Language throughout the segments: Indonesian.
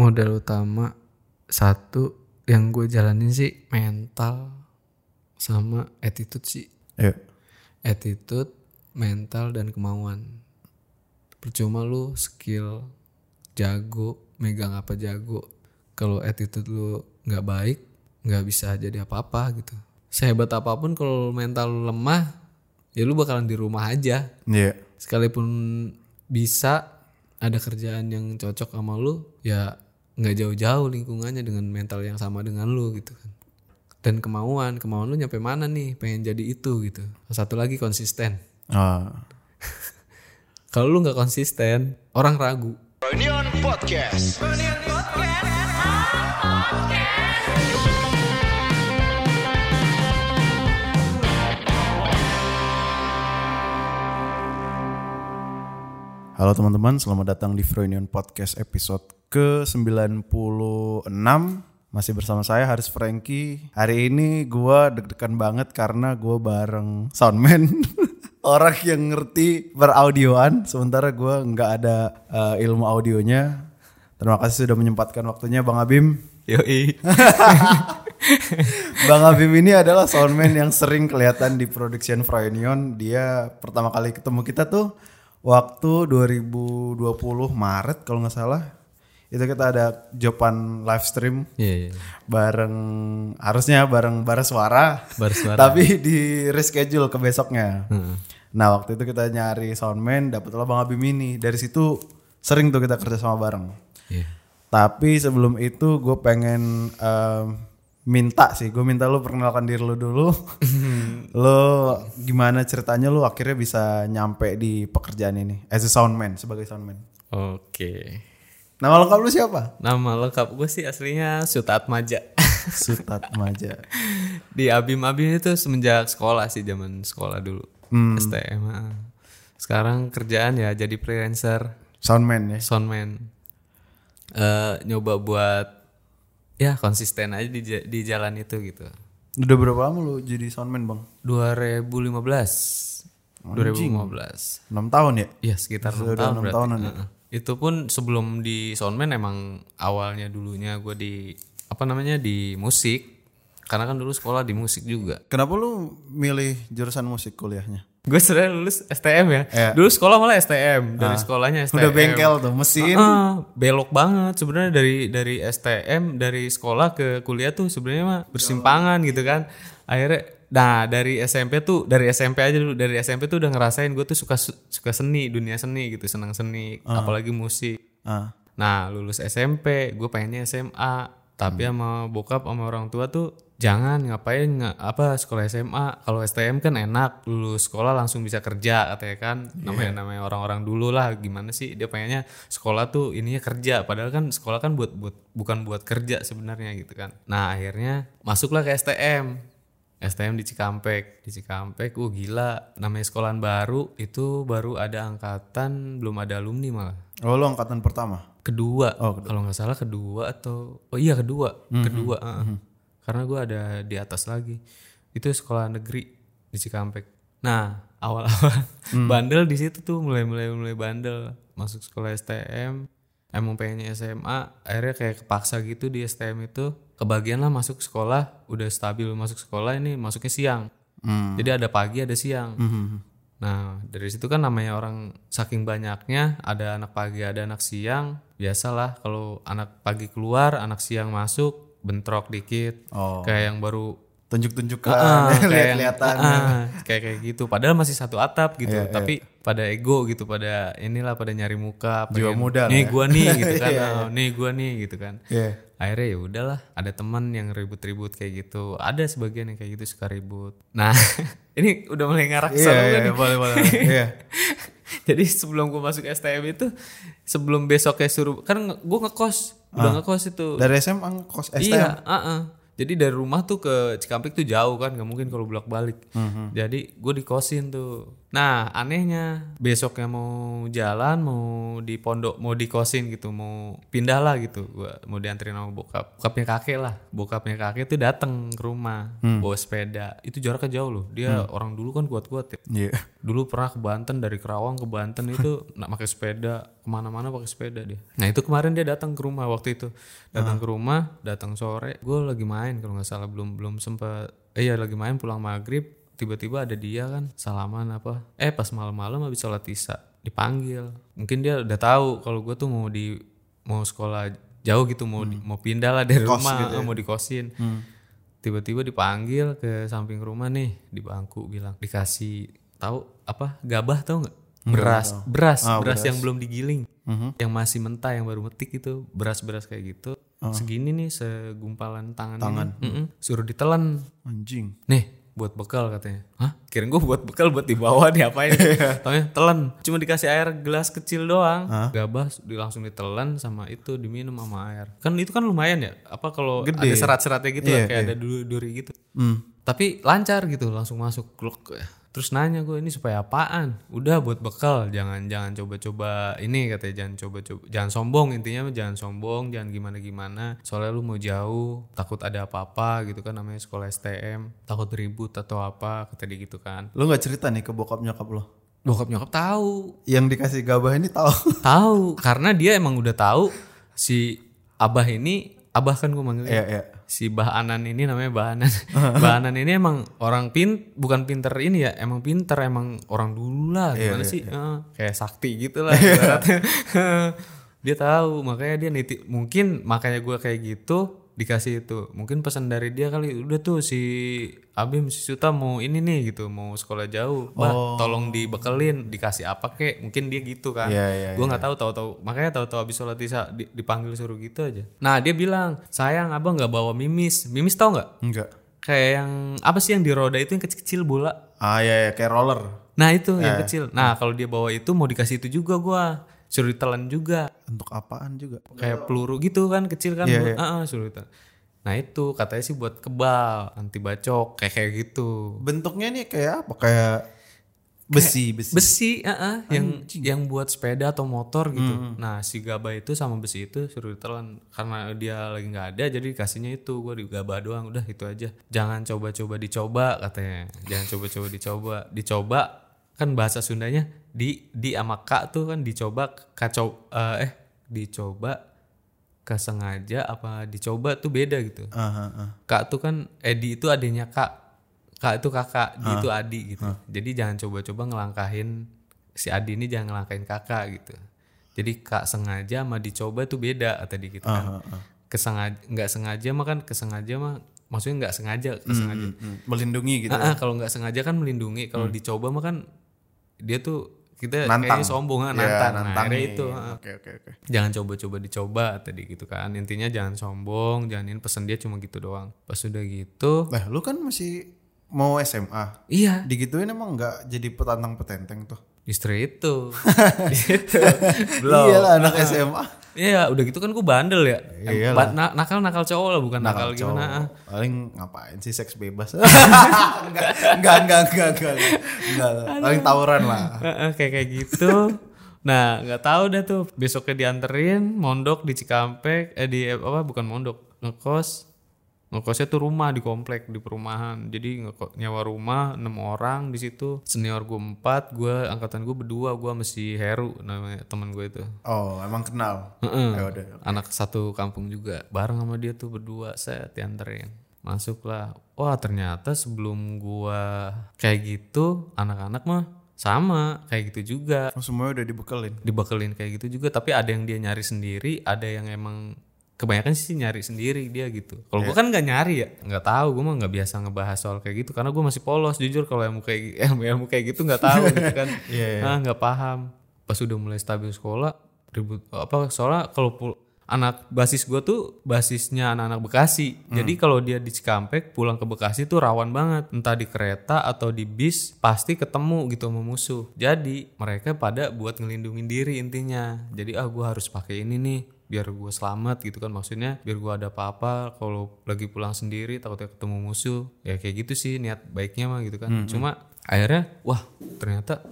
modal utama satu yang gue jalanin sih mental sama attitude sih Iya. attitude mental dan kemauan percuma lu skill jago megang apa jago kalau attitude lu nggak baik nggak bisa jadi apa-apa gitu sehebat apa pun kalau mental lu lemah ya lu bakalan di rumah aja Iya. sekalipun bisa ada kerjaan yang cocok sama lu ya nggak jauh-jauh lingkungannya dengan mental yang sama dengan lu gitu kan. Dan kemauan kemauan lu nyampe mana nih? Pengen jadi itu gitu. Satu lagi konsisten. Ah. kalau lu nggak konsisten orang ragu. Reunion Podcast. Halo teman-teman, selamat datang di Froynion Podcast episode ke-96. Masih bersama saya Haris Franky. Hari ini gua deg-degan banget karena gua bareng soundman. Orang yang ngerti beraudioan. Sementara gua nggak ada eh, ilmu audionya. Terima kasih sudah menyempatkan waktunya Bang Abim. Yoi. Bang Abim ini adalah soundman yang sering kelihatan di production Froynion. Dia pertama kali ketemu kita tuh waktu 2020 Maret kalau nggak salah. Itu kita ada joban live stream iya iya bareng harusnya bareng bara suara. Bara Suara. Tapi di reschedule ke besoknya. Nah, waktu itu kita nyari soundman, dapetlah Bang Abim ini. Dari situ sering tuh kita kerja sama bareng. iya Tapi sebelum itu gue pengen em, minta sih, gue minta lu perkenalkan diri lu dulu. lu gimana ceritanya lu akhirnya bisa nyampe di pekerjaan ini as a soundman sebagai soundman. oke Nama lengkap lu siapa? nama lengkap gue sih aslinya Sutat Maja Sutat Maja. di Abim Abim itu semenjak sekolah sih zaman sekolah dulu STM ah. sekarang kerjaan ya jadi freelancer Soundman ya. soundman eh nyoba buat ya konsisten aja di, di jalan itu gitu Udah berapa lama lu jadi soundman, Bang? 2015 2015 6 tahun ya? Iya sekitar Sudah 6 tahun enam berarti. tahunan ya? Itu pun sebelum di soundman emang awalnya dulunya gue di apa namanya di musik karena kan dulu sekolah di musik juga. Kenapa lu milih jurusan musik kuliahnya? Gue sebenarnya lulus STM ya. Iya. Dulu sekolah malah STM dari sekolahnya STM. Udah bengkel tuh, mesin. Heeh, belok banget sebenarnya dari dari STM dari sekolah ke kuliah tuh sebenarnya mah bersimpangan gitu kan. Akhirnya nah dari SMP tuh dari SMP aja dulu dari SMP tuh udah ngerasain gue tuh suka suka seni dunia seni gitu senang seni apalagi musik. Ah. Nah lulus SMP gue pengennya SMA tapi sama bokap sama orang tua tuh jangan ngapain nggak apa sekolah SMA kalau STM kan enak lulus sekolah langsung bisa kerja katanya kan. Namanya namanya orang-orang dulu lah gimana sih? Dia pengennya sekolah tuh ininya kerja. Padahal kan sekolah kan buat buat bukan buat kerja sebenarnya gitu kan. Nah akhirnya masuklah ke STM STM di Cikampek. Di Cikampek uh gila. Namanya sekolahan baru itu baru ada angkatan belum ada alumni malah. Oh, lu angkatan pertama. kedua. Kalau nggak salah kedua atau oh iya kedua. Kedua heeh. Karena gue ada di atas lagi. Itu sekolah negeri di Cikampek. Nah awal-awal bandel di situ tuh mulai mulai mulai bandel. Masuk sekolah STM emang pengennya SMA akhirnya kayak kepaksa gitu di STM itu. Kebagian lah masuk sekolah udah stabil masuk sekolah ini masuknya siang. Jadi ada pagi ada siang. Nah, dari situ kan namanya orang saking banyaknya, ada anak pagi, ada anak siang. Biasalah kalau anak pagi keluar, anak siang masuk, bentrok dikit. Oh. Kayak yang baru Tunjuk-tunjukkan, kayak yang- lihat-lihatan. ah, kayak kayak gitu. Padahal masih satu atap gitu, Iya, tapi pada ego gitu, pada inilah pada nyari muka, Jiwa pengen, muda lah Nih ya." gua nih gitu kan. Iya, oh, nih gua nih gitu kan. Iya. Akhirnya ya udahlah, ada teman yang ribut-ribut kayak gitu. Ada sebagian yang kayak gitu suka ribut. Nah, ini udah mulai ngarak Iya, sama iya, gua nih. boleh, boleh. Iya. Jadi sebelum gue masuk STM itu sebelum besoknya suruh kan gue ngekos udah ngekos itu. Dari SMA kos STM. Iya, uh-uh. Jadi dari rumah tuh ke Cikampek tuh jauh kan, nggak mungkin kalau bolak balik. Mhm. Jadi gue dikosin tuh. Nah anehnya besoknya mau jalan, mau di pondok, mau dikosin gitu, mau pindah lah gitu. Gua mau dianterin sama bokap, bokapnya kakek lah. Bokapnya kakek tuh dateng ke rumah, Hmm. bawa sepeda. Itu jaraknya jauh loh. Dia orang dulu kan kuat-kuat ya Iya. dulu pernah ke Banten dari Kerawang ke Banten itu nak pakai sepeda ke mana-mana pakai sepeda dia. Nah itu kemarin dia datang ke rumah waktu itu. Datang ke rumah datang sore gue lagi main kalau nggak salah belum belum sempat eh iya lagi main pulang maghrib tiba-tiba ada dia kan salaman apa. Eh pas malam-malam habis sholat isya dipanggil. Mungkin dia udah tahu kalau gue tuh mau di mau sekolah jauh gitu mau di- mau pindah lah dari rumah eh, mau dikosin. Tiba-tiba dipanggil ke samping rumah nih di bangku bilang dikasih tahu apa gabah tahu nggak beras beras beras yang belum digiling. Yang masih mentah yang baru metik itu beras-beras kayak gitu. Segini nih segumpalan tangan, tangan. suruh ditelan. Anjing. nih buat bekal katanya. Hah? Kirain gue buat bekal buat dibawa nih apain? Taunya telan cuma dikasih air gelas kecil doang. Gabah di- langsung ditelan sama itu diminum sama air. Kan itu kan lumayan ya apa kalau ada serat-seratnya gitu Iya, kayak ada duri, duri gitu. Hmm. tapi lancar gitu langsung masuk gluk terus nanya gue ini supaya apaan? Udah buat bekal. Jangan jangan coba-coba ini katanya. Jangan coba-coba jangan sombong. Intinya jangan sombong jangan gimana-gimana. Soalnya lu mau jauh takut ada apa-apa gitu kan namanya sekolah STM takut ribut atau apa kata dia gitu kan. Lu nggak cerita nih ke bokap nyokap lo? bokap nyokap tahu. Yang dikasih gabah ini tahu. tahu karena dia emang udah tahu si abah ini abah kan gue manggilnya. Iya, iya. Si Bahanan ini namanya Bahanan. Bahanan ini emang orang pin bukan pinter ini ya, emang pinter emang orang dulu lah gimana sih? Eh, kayak sakti gitu lah ibaratnya. dia tahu makanya dia nitip mungkin makanya gua kayak gitu dikasih itu. Mungkin pesan dari dia kali udah tuh si Abim si Suta mau ini nih gitu mau sekolah jauh. Bah tolong dibekelin dikasih apa kek? Mungkin dia gitu kan. Iya, iya, gue nggak tahu tahu tahu makanya tahu tahu habis sholat isya di- dipanggil suruh gitu aja. Nah dia bilang sayang abang nggak bawa mimis. Mimis tau nggak? Enggak. kayak yang apa sih yang di roda itu yang kecil-kecil bola? Ah ya, ya kayak roller. nah itu yang kecil. Nah kalau dia bawa itu mau dikasih itu juga gua suruh ditelan juga. Untuk apaan juga? kayak peluru gitu kan kecil kan. Iya, Ah, ah, suruh ditelan. nah itu katanya sih buat kebal anti bacok kayak kayak gitu. Bentuknya nih kayak apa? Kayak besi, besi. besi ah, ah, yang yang buat sepeda atau motor gitu. Nah si gabah itu sama besi itu suruh ditelan karena dia lagi nggak ada jadi kasihnya itu gue di gabah doang udah itu aja. Jangan coba-coba dicoba katanya. Jangan coba-coba dicoba dicoba kan bahasa Sundanya di di sama kak tuh kan dicoba kacau eh, eh dicoba kesengaja apa dicoba tuh beda gitu Ah, ah, ah. Kak tuh kan Edi itu adiknya Kak. Kak itu kakak, di itu adik gitu. Jadi jangan coba-coba ngelangkahin si Adi ini jangan ngelangkahin kakak gitu. Jadi Kak sengaja sama dicoba tuh beda tadi gitu kan. Kesengaja nggak sengaja mah kan kesengaja mah maksudnya nggak sengaja kesengaja. Hmm, melindungi gitu. Ah, ah, kalau nggak sengaja kan melindungi, kalau dicoba mah kan dia tuh kita Nantang. kayaknya sombong ah, Iya, nantang. Nah, nantangin. akhirnya itu ah. Oke, oke, oke. jangan coba-coba dicoba tadi gitu kan intinya jangan sombong jangan ini pesan dia cuma gitu doang pas udah gitu Nah, lu kan masih mau SMA. iya Digituin emang nggak jadi petantang petenteng tuh. Istri itu itu belum Iya lah anak SMA. iya udah gitu kan gue bandel ya Iyalah. Ba- na- nakal nakal cowok lah bukan nakal, Cowok. gimana ah. Paling ngapain sih seks bebas? enggak, enggak, enggak, enggak, enggak. Enggak. Paling tawuran lah. Kayak kayak gitu nah nggak tahu dah tuh besoknya dianterin mondok di Cikampek eh di apa bukan mondok ngekos ngekosnya tuh rumah di komplek di perumahan jadi ngeko- nyawa rumah enam orang di situ senior gue empat gue angkatan gue berdua gue masih Heru namanya teman gue itu Oh, emang kenal. Heeh. Ya udah. anak satu kampung juga bareng sama dia tuh berdua saya dianterin masuklah wah ternyata sebelum gua kayak gitu anak-anak mah sama kayak gitu juga Oh, semuanya udah dibekelin. dibekelin kayak gitu juga tapi ada yang dia nyari sendiri ada yang emang kebanyakan sih nyari sendiri dia gitu. Kalau gua kan nggak nyari ya. Nggak tahu gua mah nggak biasa ngebahas soal kayak gitu karena gua masih polos jujur kalau ilmu kayak ilmu ilmu kayak gitu nggak tahu gitu kan. Ah nggak paham. Pas udah mulai stabil sekolah ribut apa soalnya kalau pul- anak basis gua tuh basisnya anak-anak Bekasi. Jadi kalau dia di Cikampek pulang ke Bekasi tuh rawan banget. Entah di kereta atau di bis pasti ketemu gitu sama musuh. Jadi mereka pada buat ngelindungin diri intinya. Jadi ah gua harus pakai ini nih biar gue selamat gitu kan. Maksudnya biar gue ada apa-apa kalau lagi pulang sendiri takutnya ketemu musuh ya kayak gitu sih niat baiknya mah gitu kan. Cuma akhirnya wah ternyata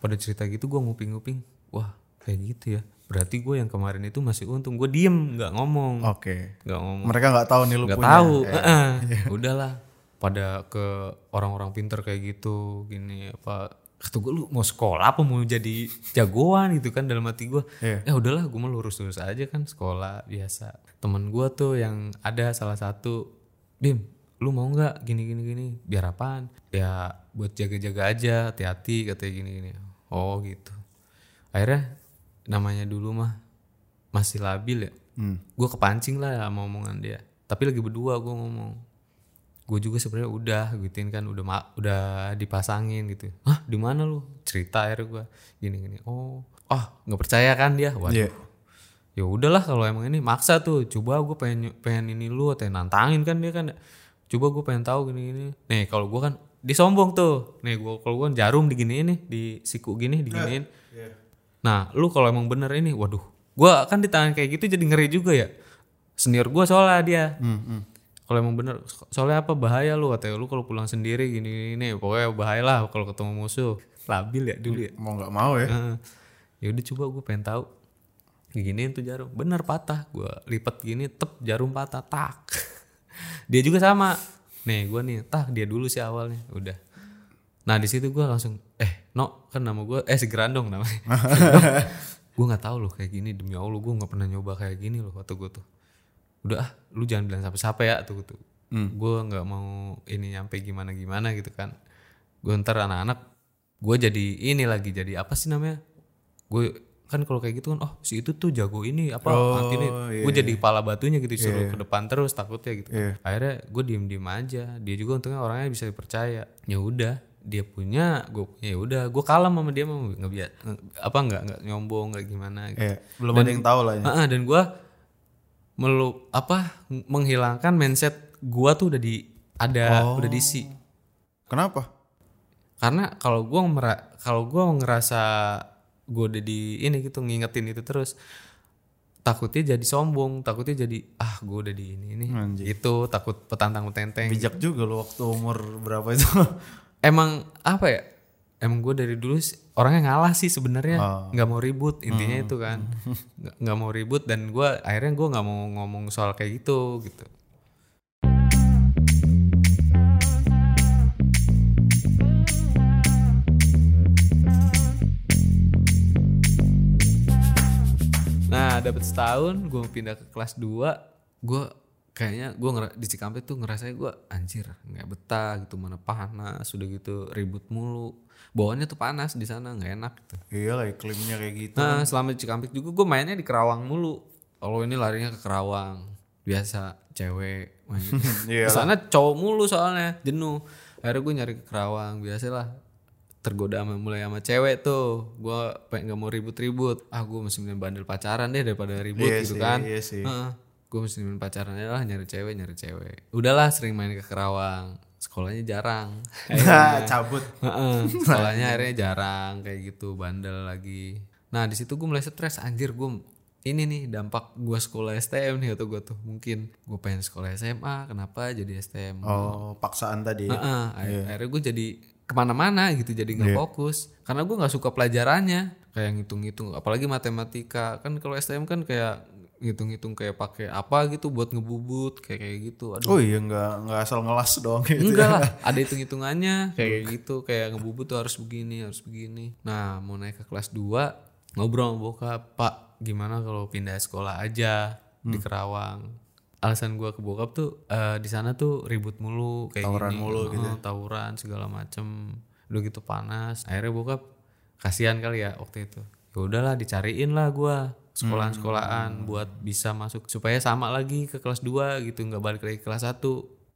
pada cerita gitu gue nguping-nguping. Wah kayak gitu ya. Berarti gue yang kemarin itu masih untung. Gue diem nggak ngomong. Oke. nggak ngomong. Mereka nggak tahu nih lu nggak punya. tahu. Eh, Heeh. udahlah. Pada ke orang-orang pinter kayak gitu gini apa kata gue lu mau sekolah apa mau jadi jagoan? Gitu kan dalam hati gue Iya. ya udahlah gue mah lurus lurus aja kan sekolah biasa. Temen gue tuh yang ada salah satu dim lu mau nggak gini gini gini? Biar apaan? Ya buat jaga jaga aja hati-hati katanya gini gini oh gitu. Akhirnya namanya dulu mah masih labil ya. Gue kepancing lah sama omongan dia. Tapi lagi berdua gue ngomong gue juga sebenarnya udah gituin kan udah ma- udah dipasangin gitu. Ah di mana lu? Cerita akhirnya gue gini gini. Oh ah nggak percaya kan dia? Waduh. Iya. ya udahlah kalau emang ini maksa tuh. Coba gue pengen pengen ini lu atau nantangin kan dia kan. Coba gue pengen tahu gini gini. Nih kalau gue kan disombong tuh. Nih gue kalau gue jarum diginiin nih di siku gini diginiin. Nah lu kalau emang bener ini waduh. Gue kan di tangan kayak gitu jadi ngeri juga ya. Senior gue soalnya dia kalau emang bener so- soalnya apa bahaya lu katanya. Lu kalau pulang sendiri gini gini pokoknya bahaya lah kalau ketemu musuh. Labil ya dulu ya. Mau nggak mau ya. Heeh. ya udah coba gue pengen tahu. Giniin tuh jarum. Bener patah. Gue lipat gini tep jarum patah tak. Dia juga sama. Nih gue nih tak dia dulu sih awalnya. Udah. Nah di situ gue langsung eh no kan nama gue eh si Grandong namanya. Gue nggak tahu loh kayak gini. Demi allah gue nggak pernah nyoba kayak gini loh waktu gue tuh udah ah lu jangan bilang siapa-siapa ya tuh tuh. Gue nggak mau ini nyampe gimana gimana gitu kan. Gue ntar anak-anak gue jadi ini lagi jadi apa sih namanya? Gue kan kalau kayak gitu kan oh si itu tuh jago ini apa nanti ini. gue jadi kepala batunya gitu suruh ke depan terus takutnya gitu. Akhirnya gue diem diem aja. Dia juga untungnya orangnya bisa dipercaya. Ya udah dia punya gue punya ya udah gue kalah sama dia mau nggak biar apa nggak nggak nyombong nggak gimana gitu. Iya. Belum ada yang tahu lah ya. Heeh, dan gue melu apa menghilangkan mindset gue tuh udah di ada udah diisi Kenapa? karena kalau gue kalau gue ngerasa gue udah di ini gitu ngingetin itu terus takutnya jadi sombong takutnya jadi ah gue udah di ini ini itu takut petantang petenteng Bijak juga lo waktu umur berapa itu. emang apa ya emang gue dari dulu orangnya ngalah sih sebenarnya. Nggak mau ribut intinya itu kan. Nggak- nggak mau ribut dan gue akhirnya gue nggak mau ngomong soal kayak gitu gitu. Nah dapat setahun gue pindah ke kelas 2 gue kayaknya gue di Cikampek tuh ngerasanya gue anjir nggak betah gitu mana panas sudah gitu ribut mulu bawaannya tuh panas di sana nggak enak gitu. Iya lah iklimnya kayak gitu. nah selama di Cikampek juga gue mainnya di Kerawang mulu. Kalau ini larinya ke Kerawang. Biasa cewek main. Iya di sana cowok mulu soalnya jenuh. Akhirnya gue nyari ke Kerawang biasalah. Tergoda sama mulai sama cewek tuh. Gue pengen gak mau ribut-ribut. Ah gue mesti mending bandel pacaran deh daripada ribut Iya gitu sih, kan. iya sih. gue mesti mending pacaran aja lah nyari cewek nyari cewek. Udahlah sering main ke Kerawang sekolahnya jarang. Cabut. Heeh, sekolahnya akhirnya jarang kayak gitu bandel lagi. Nah di situ gue mulai stres anjir gue ini nih dampak gue sekolah STM nih atau gue tuh. Mungkin gue pengen sekolah SMA kenapa jadi STM Oh, paksaan tadi. Heeh, akhir- akhirnya gue jadi ke mana-mana gitu jadi nggak fokus. Karena gue nggak suka pelajarannya kayak ngitung-ngitung apalagi matematika. Kan kalau STM kan kayak ngitung-ngitung kayak pakai apa gitu buat ngebubut kayak kayak gitu aduh Oh iya nggak nggak asal ngelas doang gitu. Enggak lah, ada hitung-hitungannya kayak gitu, kayak ngebubut tuh harus begini, harus begini. Nah, mau naik ke kelas 2, ngobrol sama bokap, "Pak, gimana kalau pindah sekolah aja di Kerawang?" Alasan gua ke bokap tuh eh, di sana tuh ribut mulu kayak Tawuran gini. mulu Heeh, tawuran segala macem. Udah gitu panas. Akhirnya bokap kasihan kali ya waktu itu. Ya udahlah dicariin lah gua sekolahan-sekolahan buat bisa masuk supaya sama lagi ke kelas 2 gitu, nggak balik lagi ke kelas 1.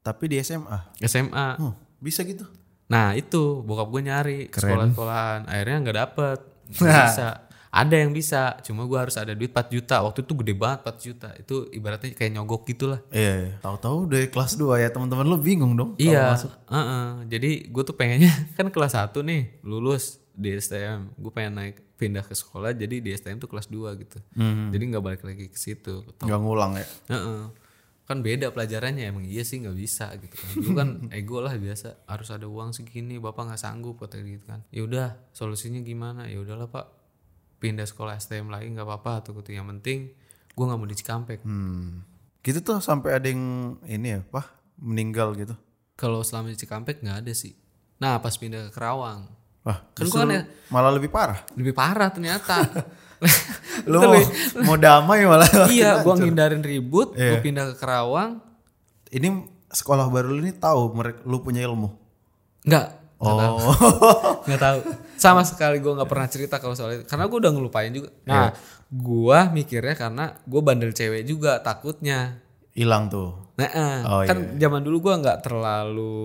Tapi di SMA. SMA. Oh, bisa gitu. Nah itu bokap gue nyari sekolah-sekolahan. Akhirnya nggak dapet. Nggak bisa. Ada yang bisa. Cuma gue harus ada duit 4 juta. Waktu itu gede banget 4 juta. Itu ibaratnya kayak nyogok gitu lah. Iya, iya. Tahu-tahu dari kelas 2 ya teman-teman lu bingung dong. Iya. heeh. Jadi gue tuh pengennya kan kelas 1 nih lulus di STM. Gue pengen naik pindah ke sekolah jadi di STM tuh kelas 2 gitu. Jadi nggak balik lagi ke situ. Nggak ngulang ya. Heeh. Kan beda pelajarannya emang iya sih nggak bisa gitu kan. Dulu kan ego lah biasa harus ada uang segini bapak nggak sanggup kata gitu kan. Ya udah solusinya gimana? Ya udahlah pak pindah sekolah STM lagi nggak apa-apa tuh gitu. Yang penting gue nggak mau di Cikampek. Hmm. Gitu tuh sampai ada yang ini ya, Pak, meninggal gitu. Kalau selama di Cikampek nggak ada sih. Nah pas pindah ke Kerawang Wah, Kan gua ya- malah lebih parah. lebih parah ternyata Lu mau, mau damai malah. iya gue ngindarin ribut gue Iya. pindah ke Kerawang Ini sekolah baru lu ini tahu mereka lu punya ilmu. nggak Oh. nggak tahu sama sekali gue nggak pernah cerita kalau soal itu karena gue udah ngelupain juga nah gue mikirnya karena gue bandel cewek juga takutnya Hilang tuh. nah eh, Oh, kan zaman dulu gue nggak terlalu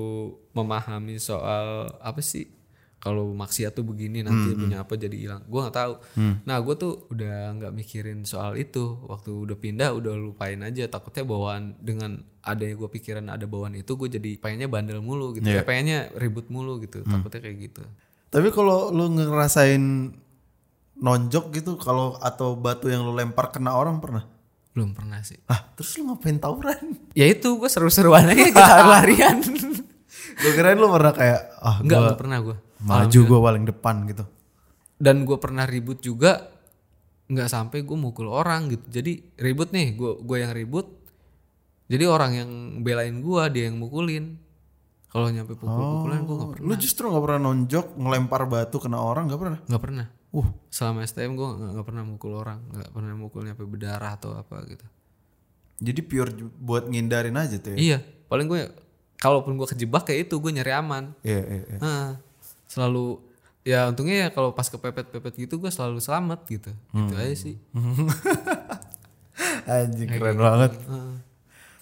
memahami soal apa sih kalau maksiat tuh begini nanti punya apa jadi hilang. Gue nggak tahu. Nah gue tuh udah nggak mikirin soal itu. Waktu udah pindah udah lupain aja. Takutnya bawaan dengan ada yang gue pikiran ada bawaan itu gue jadi pengennya bandel mulu gitu. Ya pengennya ribut mulu gitu. Takutnya kayak gitu. Tapi kalau lu ngerasain nonjok gitu kalau atau batu yang lu lempar kena orang pernah? belum pernah sih. Ah, terus lu ngapain tawuran? ya itu gue seru-seruan aja kita larian. Gue kirain lu pernah kayak ah enggak gua pernah gue maju gue paling depan gitu. dan gue pernah ribut juga nggak sampai gue mukul orang gitu. Jadi ribut nih gue gue yang ribut. Jadi orang yang belain gue dia yang mukulin. Kalau nyampe pukul-pukulan gue nggak pernah. Lu justru nggak pernah nonjok ngelempar batu kena orang nggak pernah? nggak pernah. Uh, selama STM gue nggak nggak pernah mukul orang nggak pernah mukul nyampe berdarah atau apa gitu. Jadi pure buat ngindarin aja tuh ya? iya paling gue kalaupun gue kejebak kayak itu gue nyari aman. Iya, iya, iya. Nah, selalu ya untungnya ya kalau pas kepepet-pepet gitu gue selalu selamat gitu. Gitu aja sih. Anjing keren banget.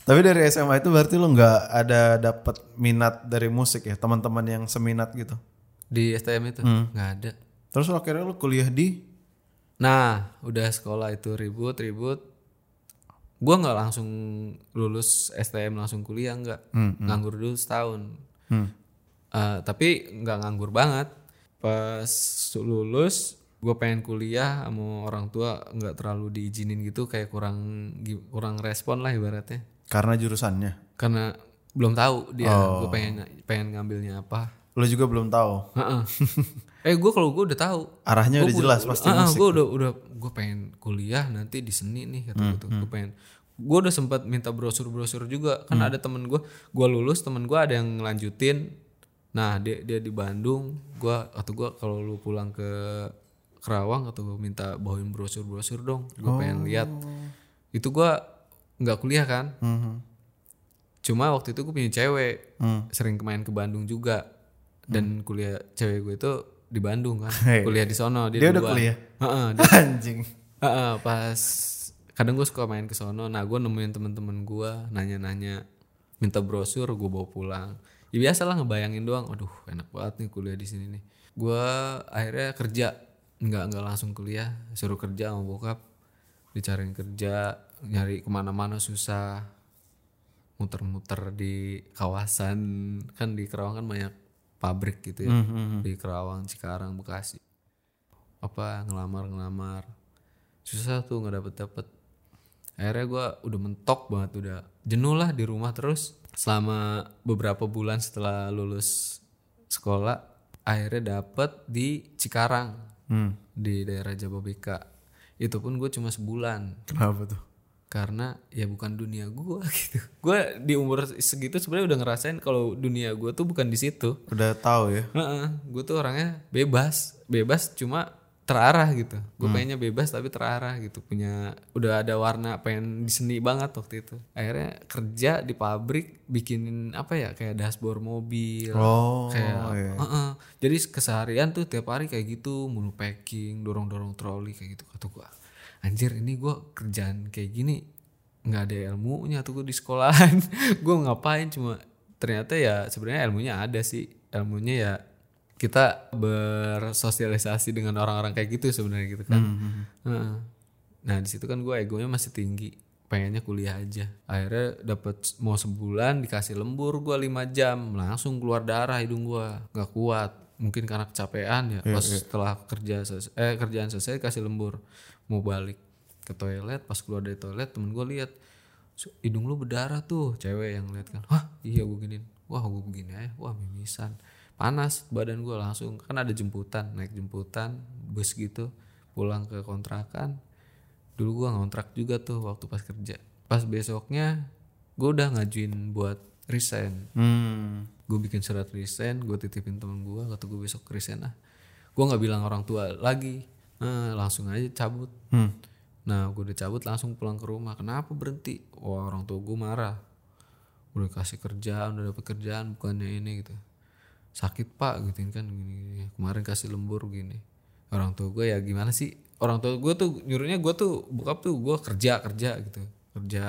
Tapi dari SMA itu berarti lu nggak ada dapat minat dari musik ya, teman-teman yang seminat gitu. di STM itu? Nggak ada. Terus lu akhirnya lu kuliah di? Nah, udah sekolah itu ribut, ribut. Gua nggak langsung lulus STM langsung kuliah nggak, nganggur dulu setahun. Eh, tapi nggak nganggur banget. Pas lulus, gue pengen kuliah sama orang tua nggak terlalu diizinin gitu, kayak kurang kurang respon lah ibaratnya. karena jurusannya. Karena belum tahu dia, gue pengen pengen ngambilnya apa. Lu juga belum tahu. Heeh. eh gue kalau gue udah tahu Arahnya udah jelas pasti musik. gue udah udah gue pengen kuliah nanti di seni nih kata gue tuh gue pengen gue udah sempat minta brosur brosur juga kan ada temen gue gue lulus temen gue ada yang ngelanjutin nah dia dia di Bandung gue atau gue kalau lu pulang ke Kerawang atau gue minta bawain brosur brosur dong gue pengen lihat. Itu gue nggak kuliah kan? Mhm. cuma waktu itu gue punya cewek Hmm. sering main ke Bandung juga. Dan kuliah cewek gue itu di Bandung kan? Kuliah di sono dia, Dia udah kuliah? Heeh, dia- Anjing. heeh, pas kadang gue suka main ke sono. Nah gue nemuin temen-temen gue nanya-nanya minta brosur gue bawa pulang ya biasa lah ngebayangin doang aduh enak banget nih kuliah di sini nih. Gue akhirnya kerja nggak nggak langsung kuliah suruh kerja sama bokap dicariin kerja nyari ke mana-mana susah muter-muter di kawasan. Kan di Kerawang kan banyak pabrik gitu ya di Kerawang Cikarang Bekasi. Apa ngelamar ngelamar susah tuh nggak dapet dapet akhirnya gue udah mentok banget udah jenuh lah di rumah terus selama beberapa bulan setelah lulus sekolah akhirnya dapet di Cikarang Hmm. di daerah Jababeka itu pun gue cuma sebulan Kenapa tuh? karena ya bukan dunia gue gitu gue di umur segitu sebenarnya udah ngerasain kalau dunia gue tuh bukan di situ Udah tahu ya. gue tuh orangnya bebas bebas cuma terarah gitu. Gue pengennya bebas tapi terarah gitu. Punya udah ada warna pengen di seni banget waktu itu. Akhirnya kerja di pabrik bikinin apa ya kayak dashboard mobil. Oh, kayak iya. Heeh. jadi keseharian tuh tiap hari kayak gitu mulu packing dorong dorong troli kayak gitu kata gue anjir ini gue kerjaan kayak gini nggak ada ilmunya tuh gue di sekolahan. Gue ngapain? Cuma ternyata ya sebenarnya ilmunya ada sih. Ilmunya ya kita bersosialisasi dengan orang-orang kayak gitu sebenarnya gitu kan. Heeh. nah di situ kan gue egonya masih tinggi. Pengennya kuliah aja. Akhirnya dapat mau sebulan dikasih lembur gue lima jam. Langsung keluar darah hidung gue nggak kuat. Mungkin karena kecapean ya. Pas setelah kerja selesai, eh kerjaan selesai kasih lembur. Mau balik ke toilet pas keluar dari toilet temen gue lihat "Su- hidung lu berdarah tuh. Cewek yang lihat kan wah iya gue giniin. Wah gue begini aja. Wah mimisan panas badan gue langsung kan ada jemputan naik jemputan bus gitu pulang ke kontrakan. Dulu gue ngontrak juga tuh waktu pas kerja. Pas besoknya gue udah ngajuin buat resign. Hmm. gue bikin surat resign gue titipin temen gue kata gue besok resign ah. Gue nggak bilang orang tua lagi. Eh, langsung aja cabut. Hmm. nah gue udah cabut langsung pulang ke rumah. Kenapa berhenti? Wah orang tua gue marah. Udah kasih kerjaan udah dapet kerjaan bukannya ini gitu sakit pak gitu kan gini, gini. kemarin kasih lembur gini orang tua gue ya gimana sih orang tua gue tuh nyuruhnya gue tuh bokap tuh gue kerja kerja gitu kerja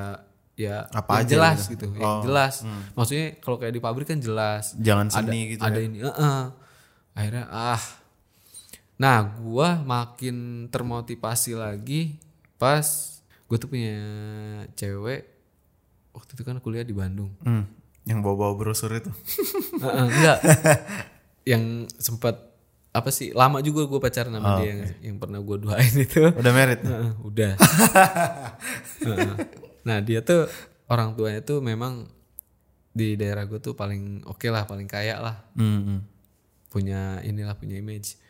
ya Apa yang aja jelas gitu. gitu, yang jelas maksudnya kalau kayak di pabrik kan jelas Jangan ada, seni gitu ada ya. ini heeh. akhirnya ah nah gua makin termotivasi lagi pas gue tuh punya cewek waktu itu kan kuliah di Bandung Hmm. Yang bawa-bawa brosur itu. Heeh, enggak yang sempat apa sih lama juga gue pacaran sama dia yang, yang pernah gue doain itu Udah merit? Heeh, udah nah dia tuh orang tuanya tuh memang di daerah gue tuh paling oke lah paling kaya lah Hmm. hmm. punya inilah punya image.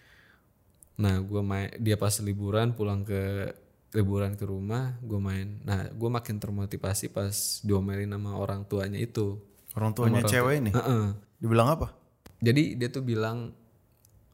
Nah, gua main dia pas liburan pulang ke liburan ke rumah, gue main. Nah, gue makin termotivasi pas diomelin sama orang tuanya itu. Orang tuanya cewek ini. Heeh. Dibilang apa? Jadi dia tuh bilang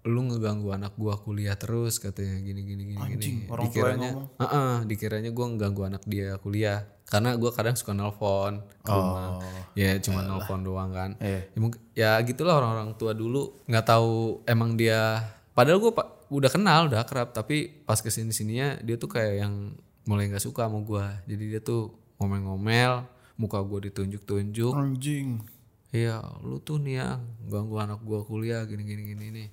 lu ngeganggu anak gua kuliah terus katanya gini gini gini Anjing, gini. orang dikiranya, ngomong. Heeh, dikiranya gua ngeganggu anak dia kuliah karena gua kadang suka nelpon ke rumah. Ya cuma nelpon doang kan. Oh. Iya. Ya, mungkin ya gitulah orang-orang tua dulu nggak tahu emang dia padahal gue udah kenal udah akrab tapi pas ke sini sininya dia tuh kayak yang mulai nggak suka sama gue jadi dia tuh ngomel-ngomel muka gue ditunjuk-tunjuk Anjing. iya lu tuh nih ya ganggu anak gue kuliah gini gini gini nih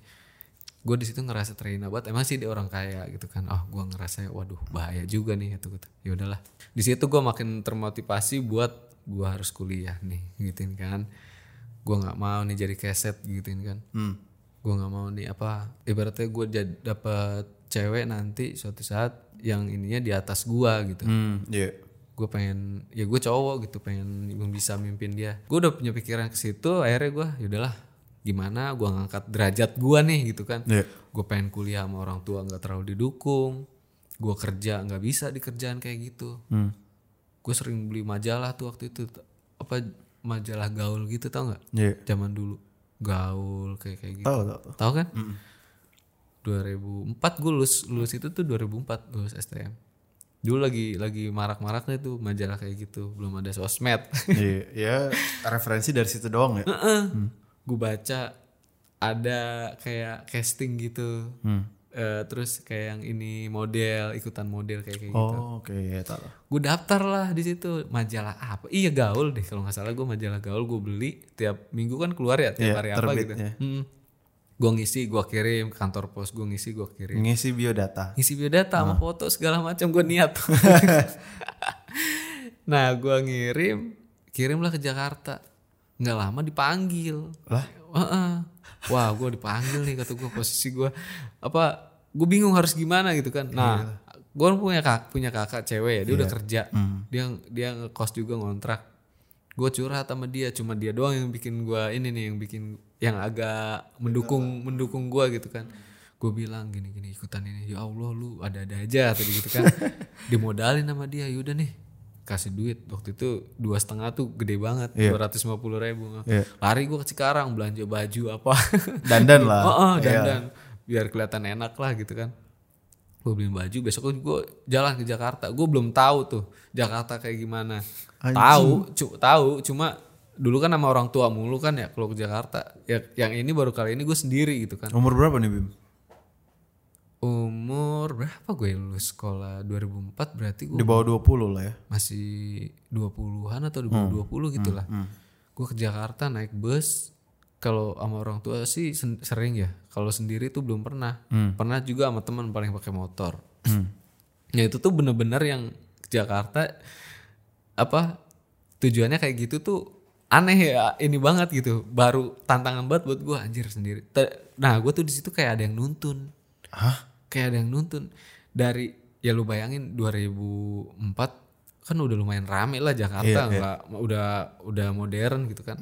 gue di situ ngerasa terhina banget emang sih dia orang kaya gitu kan oh gue ngerasa waduh bahaya juga nih itu gitu ya udahlah di situ gue makin termotivasi buat gue harus kuliah nih gituin kan gue nggak mau nih jadi keset gituin kan Hmm. gue nggak mau nih apa ibaratnya gue dapat cewek nanti suatu saat yang ininya di atas gue gitu Hmm. Iya. Gue pengen ya gue cowok gitu pengen bisa mimpin dia gue udah punya pikiran ke situ akhirnya gue yaudahlah gimana gue ngangkat derajat gue nih gitu kan Iya. gue pengen kuliah sama orang tua nggak terlalu didukung gue kerja nggak bisa di kerjaan kayak gitu Hmm. gue sering beli majalah tuh waktu itu apa majalah gaul gitu tau nggak Iya. zaman dulu gaul kayak kayak gitu Tahu tahu. tahu. tahu kan 2004 gue lulus lulus itu tuh 2004 lulus STM dulu lagi lagi marak-maraknya tuh majalah kayak gitu belum ada sosmed Iya. Ya referensi dari situ doang ya. gue baca ada kayak casting gitu Hmm. Eh, terus kayak yang ini model ikutan model kayak kayak gitu Oh, oke, ya tahu. gue daftar lah di situ majalah apa iya gaul deh kalau nggak salah gue majalah gaul gue beli tiap minggu kan keluar ya tiap Iya, hari apa gitu ya. hmm. Gue ngisi gue kirim. Ke kantor pos gue ngisi gue kirim. Ngisi biodata. ngisi biodata sama foto segala macam gue niat. Nah gue ngirim kirimlah ke Jakarta. Nggak lama dipanggil. Lah? Heeh. wah gue dipanggil nih kata gue posisi gue apa gue bingung harus gimana gitu kan. Nah gue punya kak punya kakak cewek ya dia udah kerja. Dia dia ngekos juga ngontrak. Gue curhat sama dia cuma dia doang yang bikin gue ini nih yang bikin yang agak mendukung mendukung gue gitu kan. Gue bilang gini gini ikutan ini ya allah lu ada ada aja tadi gitu kan. Dimodalin sama dia yaudah nih kasih duit. Waktu itu dua setengah tuh gede banget dua ratus lima puluh ribu Iya. lari gue ke Cikarang belanja baju apa. Dandan lah. oh, oh, Iya. dandan. Biar kelihatan enak lah gitu kan. Gue beliin baju besok gue jalan ke Jakarta. Gue belum tahu tuh Jakarta kayak gimana. Tahu cu tahu cuma dulu kan sama orang tua mulu kan ya kalau ke Jakarta ya yang ini baru kali ini gue sendiri gitu kan Umur berapa nih Bim? umur berapa gue lulus sekolah 2004 berarti gue Di bawah 20 lah ya. masih 20-an atau 2020 gitu lah. Gue ke Jakarta naik bus. Kalau sama orang tua sih sering ya. Kalau sendiri tuh belum pernah. Pernah juga sama teman paling pakai motor. ya itu tuh bener-bener yang ke Jakarta apa tujuannya kayak gitu tuh aneh ya ini banget gitu. Baru tantangan banget buat gue anjir sendiri. Nah gue tuh di situ kayak ada yang nuntun. Hah? kayak ada yang nuntun. Dari ya lu bayangin 2004 kan udah lumayan rame lah Jakarta nggak udah udah modern gitu kan.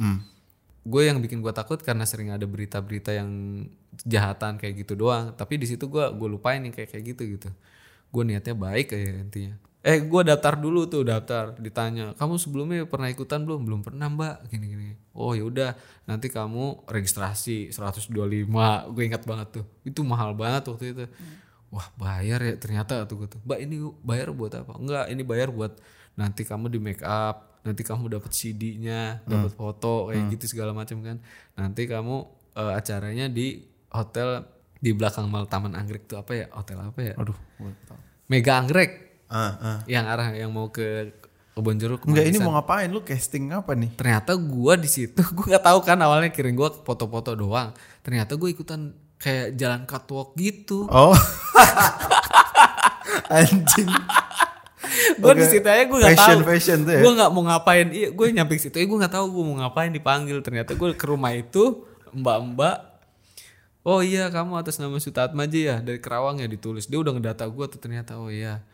Gue yang bikin gue takut karena sering ada berita-berita yang kejahatan kayak gitu doang. Tapi di situ gue gue lupain yang kayak kayak gitu gitu. Gue niatnya baik kayak intinya eh gue daftar dulu tuh daftar. Ditanya kamu sebelumnya pernah ikutan belum? Belum pernah mbak. Gini gini. Oh ya udah nanti kamu registrasi 125 gue ingat banget tuh. Itu mahal banget waktu itu. Wah bayar ya ternyata tuh gue tuh. Mbak ini bayar buat apa? Enggak ini bayar buat nanti kamu di make up nanti kamu dapat CD-nya dapat foto kayak gitu segala macam kan. Nanti kamu eh, acaranya di hotel di belakang mal Taman Anggrek tuh apa ya? Hotel apa ya? Aduh. Mega Anggrek Ah, ah. yang arah yang mau ke kebon jeruk Enggak, ini mau ngapain? Lu casting apa nih? ternyata gua di situ gua nggak tahu kan awalnya kirim gua foto-foto doang ternyata gue ikutan kayak jalan catwalk gitu Oh. Anjing. gue di Oke. situ aja gue nggak tahu fashion tuh ya? gue nggak mau ngapain iya gue nyampe situ ya gue nggak tahu gue mau ngapain dipanggil ternyata gue ke rumah itu mbak-mbak oh iya kamu atas nama Sutatma aja ya dari Kerawang ya ditulis dia udah ngedata gue tuh ternyata oh iya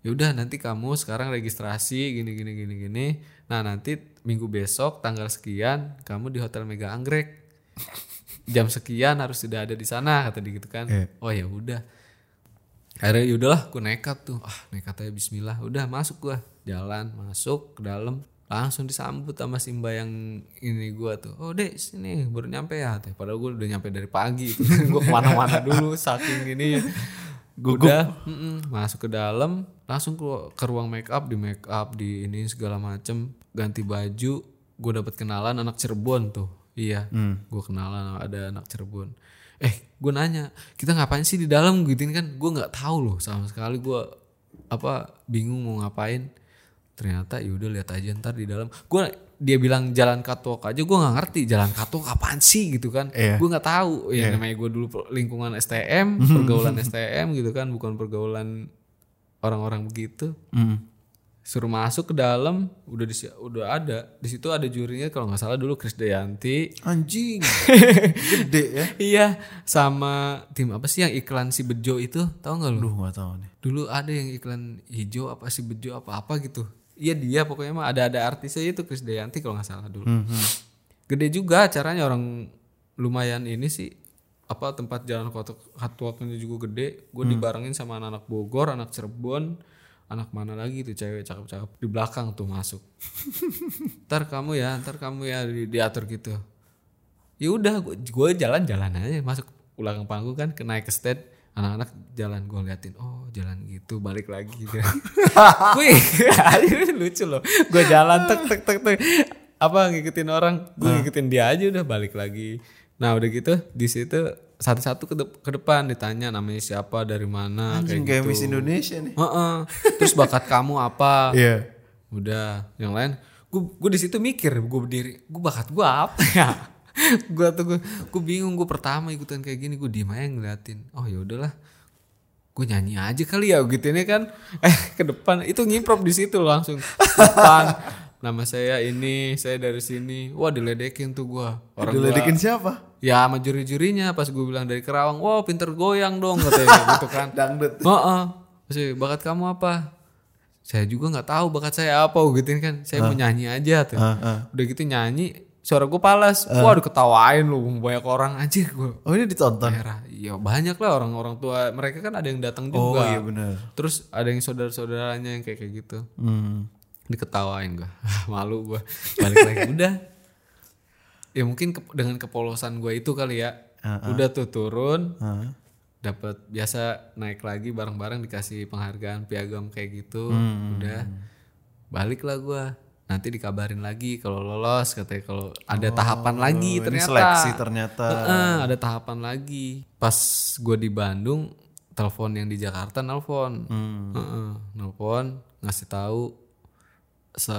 yaudah nanti kamu sekarang registrasi gini gini gini gini. Nah nanti minggu besok tanggal sekian kamu di hotel Mega Anggrek. Jam sekian harus sudah ada di sana kata dia gitu kan. Iya. oh ya udah. Akhirnya yaudahlah gue nekat tuh. Ah nekat aja Bismillah. Udah masuk gue jalan masuk ke dalam. Langsung disambut sama Simba yang ini gue tuh. Oh dek sini baru nyampe ya padahal gue udah nyampe dari pagi gue ke mana-mana dulu saking ini udah masuk ke dalam langsung ke, ke ruang make up di make up di ini segala macem. Ganti baju gue dapet kenalan anak Cirebon tuh. Iya gue kenalan ada anak Cirebon. Eh gue nanya kita ngapain sih di dalam? Gituin kan gue nggak tahu loh sama sekali. Gue apa bingung mau ngapain. Ternyata yaudah lihat aja ntar di dalam. Gue dia bilang jalan catwalk aja gue nggak ngerti jalan catwalk apaan sih gitu kan Iya. gue nggak tahu ya namanya gue dulu lingkungan STM pergaulan STM gitu kan bukan pergaulan orang-orang begitu Hmm. suruh masuk ke dalam udah di udah ada di situ ada jurinya kalau nggak salah dulu Krisdayanti Anjing. Gede ya. iya sama tim apa sih yang iklan si Bejo itu tahu nggak lu Duh, gak tahu nih. dulu ada yang iklan hijau apa si Bejo apa apa gitu iya dia pokoknya mah ada ada artisnya itu Krisdayanti kalau nggak salah dulu. Gede juga acaranya orang lumayan ini sih apa tempat jalan catwalknya juga gede. Gue dibarengin sama anak-anak Bogor anak Cirebon anak mana lagi tuh cewek cakep-cakep. Di belakang tuh masuk. Ntar kamu ya ntar kamu ya di, diatur gitu. Ya udah gue jalan-jalan aja masuk ulang panggung kan ke naik ke stage anak-anak jalan gue liatin oh jalan gitu balik lagi. Gue lucu loh. Gue jalan tek tek tek tek. Apa ngikutin orang? Gue ngikutin dia aja udah balik lagi. Nah udah gitu di situ satu-satu ke, dep- ke depan ditanya namanya siapa dari mana Anjing kayak kayak gitu. Miss Indonesia nih. Heeh. terus bakat kamu apa? Iya. udah yang lain gue gue di situ mikir gue berdiri gue bakat gue apa ya gue tuh gue gue bingung gue pertama ikutan kayak gini gue diem aja ngeliatin oh ya udahlah gue nyanyi aja kali ya gitu ini kan eh ke depan itu ngimprov di situ langsung depan nama saya ini saya dari sini wah diledekin tuh gue orang gua- Diledekin siapa? ya sama juri-jurinya pas gue bilang dari Kerawang wah pinter goyang dong katanya gitu kan Dangdut. Heeh. Terus, bakat kamu apa? Saya juga nggak tahu bakat saya apa gitu kan. Saya mau nyanyi aja tuh. Udah gitu nyanyi, suara gue palas. Wah, diketawain lu banyak orang anjir gue. Oh, ini ditonton. Merah. Iya banyak lah orang-orang tua. Mereka kan ada yang datang Oh, juga. iya benar. Terus ada yang saudara-saudaranya yang kayak kayak gitu. Hmm. Diketawain gue. Malu gue. Balik lagi udah. Ya mungkin ke- dengan kepolosan gue itu kali ya. Udah tuh turun Hah? dapat biasa naik lagi bareng-bareng dikasih penghargaan piagam kayak gitu Hmm. udah balik lah gua nanti dikabarin lagi kalau lolos katanya kalau ada tahapan lagi Oh, ternyata. seleksi ternyata. Heeh, ada tahapan lagi. Pas gue di Bandung telepon yang di Jakarta nelpon. Hmm. Heeh, nelpon ngasih tahu se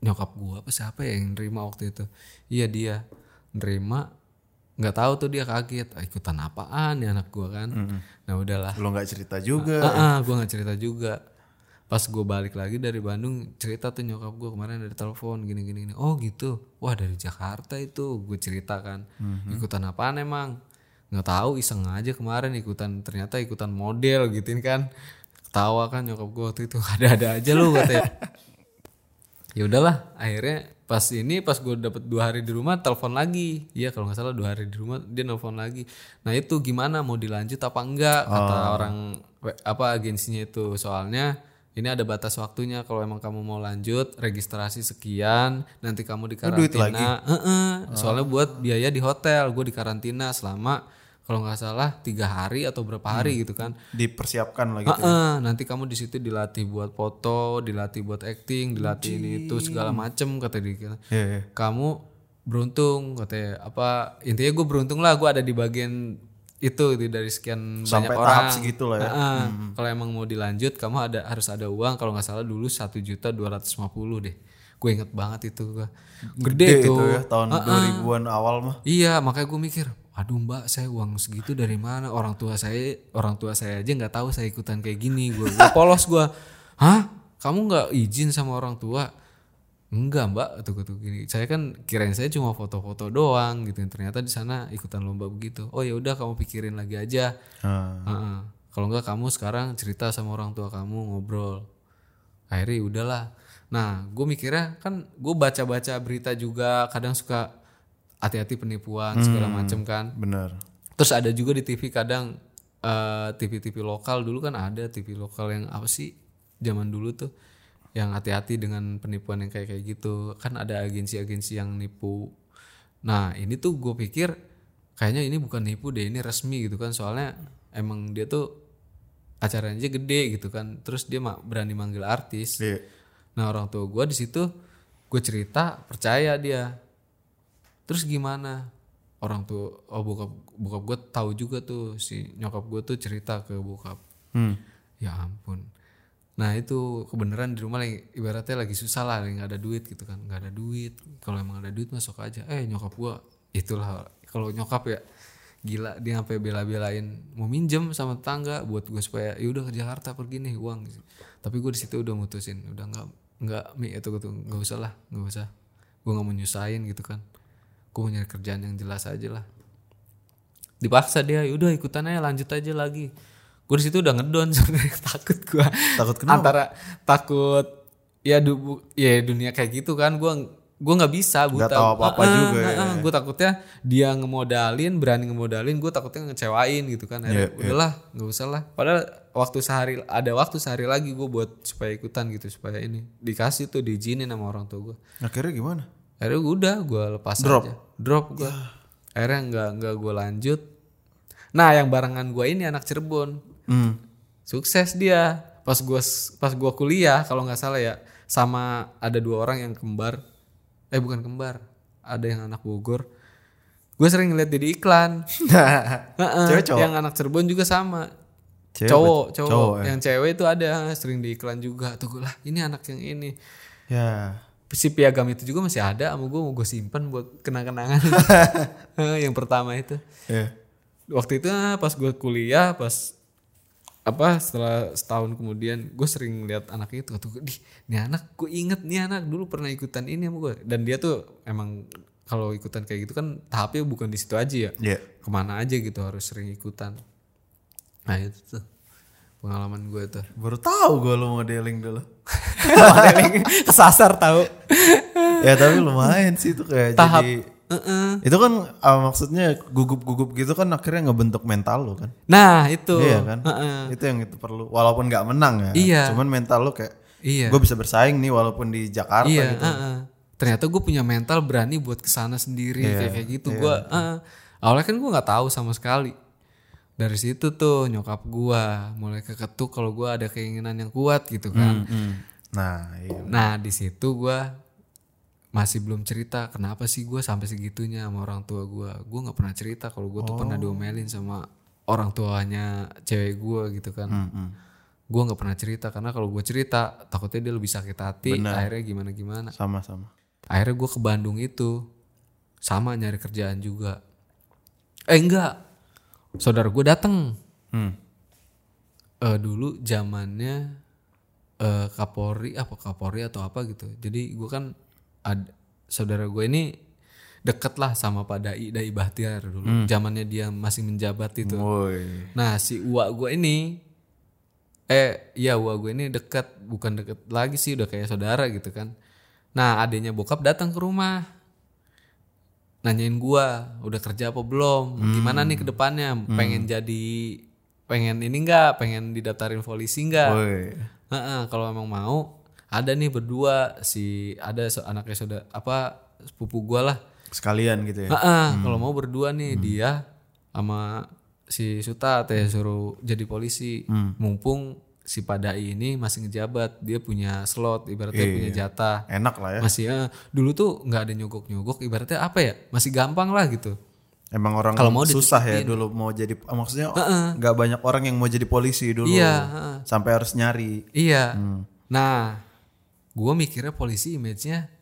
nyokap gua apa siapa ya yang nerima waktu itu. Iya dia nerima nggak tahu tuh dia kaget "Ah, ikutan apaan ya anak gua kan? Nah udahlah. Lo nggak cerita juga. ah ah, gua nggak cerita juga pas gue balik lagi dari Bandung cerita tuh nyokap gue kemarin dari telepon gini gini gini. Oh gitu. Wah dari Jakarta itu gue cerita kan. Ikutan apaan emang? Nggak tahu iseng aja kemarin ikutan ternyata ikutan model gituin kan. Ketawa kan nyokap gue waktu itu. Ada-ada aja lu katanya ya. Udahlah akhirnya pas ini pas gue dapet dua hari di rumah telepon lagi. Iya kalau nggak salah dua hari di rumah dia nelfon lagi. Nah itu gimana? Mau dilanjut apa enggak? Kata orang apa agensinya itu. Soalnya ini ada batas waktunya kalau emang kamu mau lanjut registrasi sekian nanti kamu di karantina. Heeh, soalnya buat biaya di hotel gue di karantina selama kalau nggak salah tiga hari atau berapa hari gitu kan. Dipersiapkan lagi. Heeh, nanti kamu di situ dilatih buat foto dilatih buat acting dilatih ini itu segala macem kata dia. Iya, iya. kamu beruntung katanya apa intinya gue beruntung lah gue ada di bagian itu dari sekian Sampai banyak tahap orang segitu lah ya. Heeh. kalau emang mau dilanjut kamu ada harus ada uang kalau nggak salah dulu satu juta dua ratus deh gue inget banget itu gue Gede gede, itu ya tahun 2000-an awal mah. Iya, makanya gue mikir, aduh mbak, saya uang segitu dari mana? Orang tua saya, orang tua saya aja nggak tahu saya ikutan kayak gini. Gue polos gue, hah? Kamu nggak izin sama orang tua? Enggak mbak, tuh tuh gini. Saya kan kirain saya cuma foto-foto doang gitu. Ternyata di sana ikutan lomba begitu. Oh ya udah, kamu pikirin lagi aja. Ah. Heeh. Kalau enggak kamu sekarang cerita sama orang tua kamu ngobrol. Akhirnya ya udahlah. Nah, gue mikirnya kan gue baca-baca berita juga kadang suka hati-hati penipuan segala macem kan. Bener. Terus ada juga di TV kadang eh, TV-TV lokal dulu kan ada TV lokal yang apa sih zaman dulu tuh yang hati-hati dengan penipuan yang kayak kayak gitu kan ada agensi-agensi yang nipu. Nah ini tuh gue pikir kayaknya ini bukan nipu deh ini resmi gitu kan soalnya emang dia tuh acaranya aja gede gitu kan terus dia berani manggil artis. Iya. Nah orang tua gue di situ gue cerita percaya dia. Terus gimana? Orang tuh oh bokap bokap gue tahu juga tuh si nyokap gue tuh cerita ke bokap. Hmm. Ya ampun. Nah itu kebenaran di rumah lagi ibaratnya lagi susah lah, nggak ada duit gitu kan, nggak ada duit. Kalau emang ada duit masuk aja. Eh nyokap gue itulah kalau nyokap ya gila dia sampai bela-belain mau minjem sama tetangga buat gue supaya ya udah ke Jakarta pergi nih uang. Tapi gue di situ udah mutusin, udah nggak nggak mi itu gitu nggak usah lah, nggak usah. Gue nggak mau nyusahin gitu kan. Gue mau nyari kerjaan yang jelas aja lah dipaksa dia yaudah ikutan aja lanjut aja lagi gue di situ udah ngedon takut gue Takut kenapa? antara takut ya du, ya dunia kayak gitu kan gue gue nggak bisa buta. Nggak tahu apa-apa juga ya. gue takutnya dia ngemodalin berani ngemodalin gue takutnya ngecewain gitu kan. Iya, Akhirnya, udahlah nggak usah lah. Padahal waktu sehari ada waktu sehari lagi gue buat supaya ikutan gitu supaya ini dikasih tuh diizinin sama orang tua gue Akhirnya gimana? akhirnya gue udah gue lepas Drop? aja drop gue akhirnya nggak nggak gue lanjut. Nah yang barengan gue ini anak Cirebon Hmm. sukses dia. Pas gue pas gua kuliah kalau nggak salah ya sama ada dua orang yang kembar. Eh bukan kembar. Ada yang anak Bogor. Gue sering ngeliat dia di iklan. Heeh, Cewek cowok? yang anak Cirebon juga sama. Cewek cowok cowok, cowok, ya? yang cewek itu ada sering di iklan juga. Tuh gue lah ini anak yang ini. Ya. si piagam itu juga masih ada sama gue mau gue simpan buat kenang-kenangan. Yang pertama itu. Ya. waktu itu ah, pas gue kuliah pas apa setelah setahun kemudian gue sering lihat anak itu tuh di nih anak gue inget nih anak dulu pernah ikutan ini sama gue dan dia tuh emang kalau ikutan kayak gitu kan tahapnya bukan di situ aja ya. Ya. ke mana aja gitu harus sering ikutan. Nah itu tuh pengalaman gue tuh. Baru tahu gue lu modeling dulu. kesasar tahu. Ya tapi lumayan sih itu kayak tahap jadi Heeh. itu kan ah, maksudnya gugup-gugup gitu kan akhirnya ngebentuk mental lu kan. nah itu Iya kan? Heeh. Itu yang itu perlu. Walaupun nggak menang ya. Iya. Cuman mental lu kayak iya gue bisa bersaing nih walaupun di Jakarta iya gitu. heeh. ternyata gue punya mental berani buat ke sana sendiri Iya, kayak kayak gitu gue awalnya kan gue nggak tahu sama sekali dari situ tuh nyokap gue mulai keketuk kalau gue ada keinginan yang kuat gitu kan Hmm. Nah, iya. nah di situ gue masih belum cerita kenapa sih gue sampai segitunya sama orang tua gue gue nggak pernah cerita kalau gue tuh pernah Oh. diomelin sama orang tuanya cewek gue gitu kan. Hmm, gue nggak pernah cerita karena kalau gue cerita takutnya dia lebih sakit hati akhirnya gimana gimana. Sama-sama. akhirnya gue ke Bandung itu sama nyari kerjaan juga. Eh enggak. Saudara gue datang Hmm. Eh dulu zamannya eh Kapolri apa Kapolri atau apa gitu. Jadi gue kan ada saudara gue ini deket lah sama Pak Dai Dai Bahtiar dulu. Zamannya dia masih menjabat itu. Woi. Nah si uak gue ini Eh iya uak gue ini dekat Bukan deket lagi sih udah kayak saudara gitu kan. Nah adanya bokap datang ke rumah Nanyain gua udah kerja apa belum? Gimana nih ke depannya? Pengen jadi pengen ini enggak pengen didaftarin polisi enggak. Heeh, kalau emang mau ada nih berdua si ada anaknya saudara apa sepupu gua lah. Sekalian gitu ya. Heeh, kalau mau berdua nih dia sama si Suta teh suruh jadi polisi. Mumpung si Padai ini masih ngejabat dia punya slot ibaratnya punya jatah. Enak lah ya. masih eh, dulu tuh nggak ada nyogok-nyogok ibaratnya apa ya masih gampang lah gitu. Emang orang Kalau mau susah ya dulu mau jadi ah, maksudnya nggak banyak orang yang mau jadi polisi dulu. Iya, heeh. Sampai harus nyari. iya. Nah gue mikirnya polisi image-nya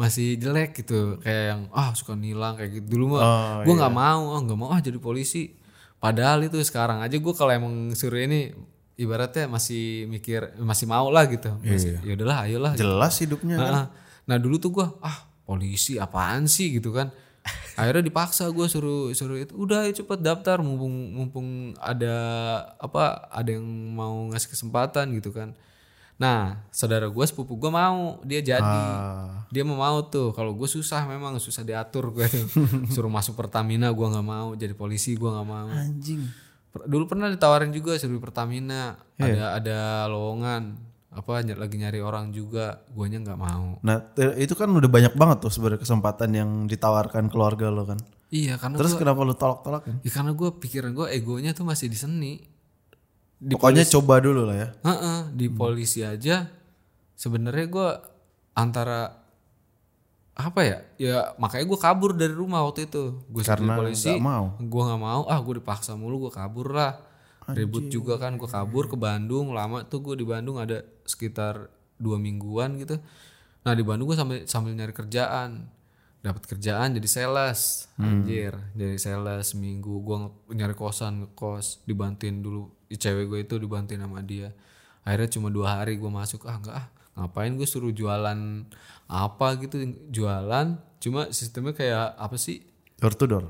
masih jelek gitu. Kayak yang ah suka nilang kayak gitu. Dulu mah Oh, gue nggak mau ah nggak mau ah jadi polisi. Padahal itu sekarang aja gue kalau emang suruh ini ibaratnya masih mikir masih mau lah gitu. Masih, ya udahlah ayolah Jelas hidupnya kan. Nah, nah dulu tuh gua ah polisi apaan sih? gitu kan. Akhirnya dipaksa gua suruh suruh itu udah ayo cepet daftar mumpung mumpung ada apa ada yang mau ngasih kesempatan gitu kan. Nah saudara gua sepupu gua mau dia jadi. Ah. dia mau mau tuh. Kalau gue susah memang susah diatur gue tuh suruh masuk Pertamina gua nggak mau. Jadi polisi gua nggak mau. Anjing. Dulu pernah ditawarin juga suruh Pertamina. Ada ada lowongan. Apa lagi nyari orang juga. Guanya nggak mau. Nah, itu kan udah banyak banget tuh sebenarnya kesempatan yang ditawarkan keluarga lo kan. iya karena Terus gua, kenapa lu tolak-tolakin? ya karena gue pikiran gue egonya tuh masih di seni di Pokoknya coba dulu lah ya. Heeh, di polisi aja sebenarnya gue antara apa ya? Ya makanya gue kabur dari rumah waktu itu. Gue Karena polisi nggak mau. gue nggak mau. Ah gue dipaksa mulu gue kabur lah. Ribut juga kan gue kabur ke Bandung. Lama tuh gue di Bandung ada sekitar dua mingguan gitu. Nah di Bandung gue sambil sambil nyari kerjaan. Dapat kerjaan jadi sales anjir. Jadi sales seminggu gue nyari kosan ngekos dibantuin dulu cewek gue itu dibantuin sama dia akhirnya cuma dua hari gue masuk ah enggak ah ngapain gue suruh jualan apa gitu jualan cuma sistemnya kayak apa sih Door to door.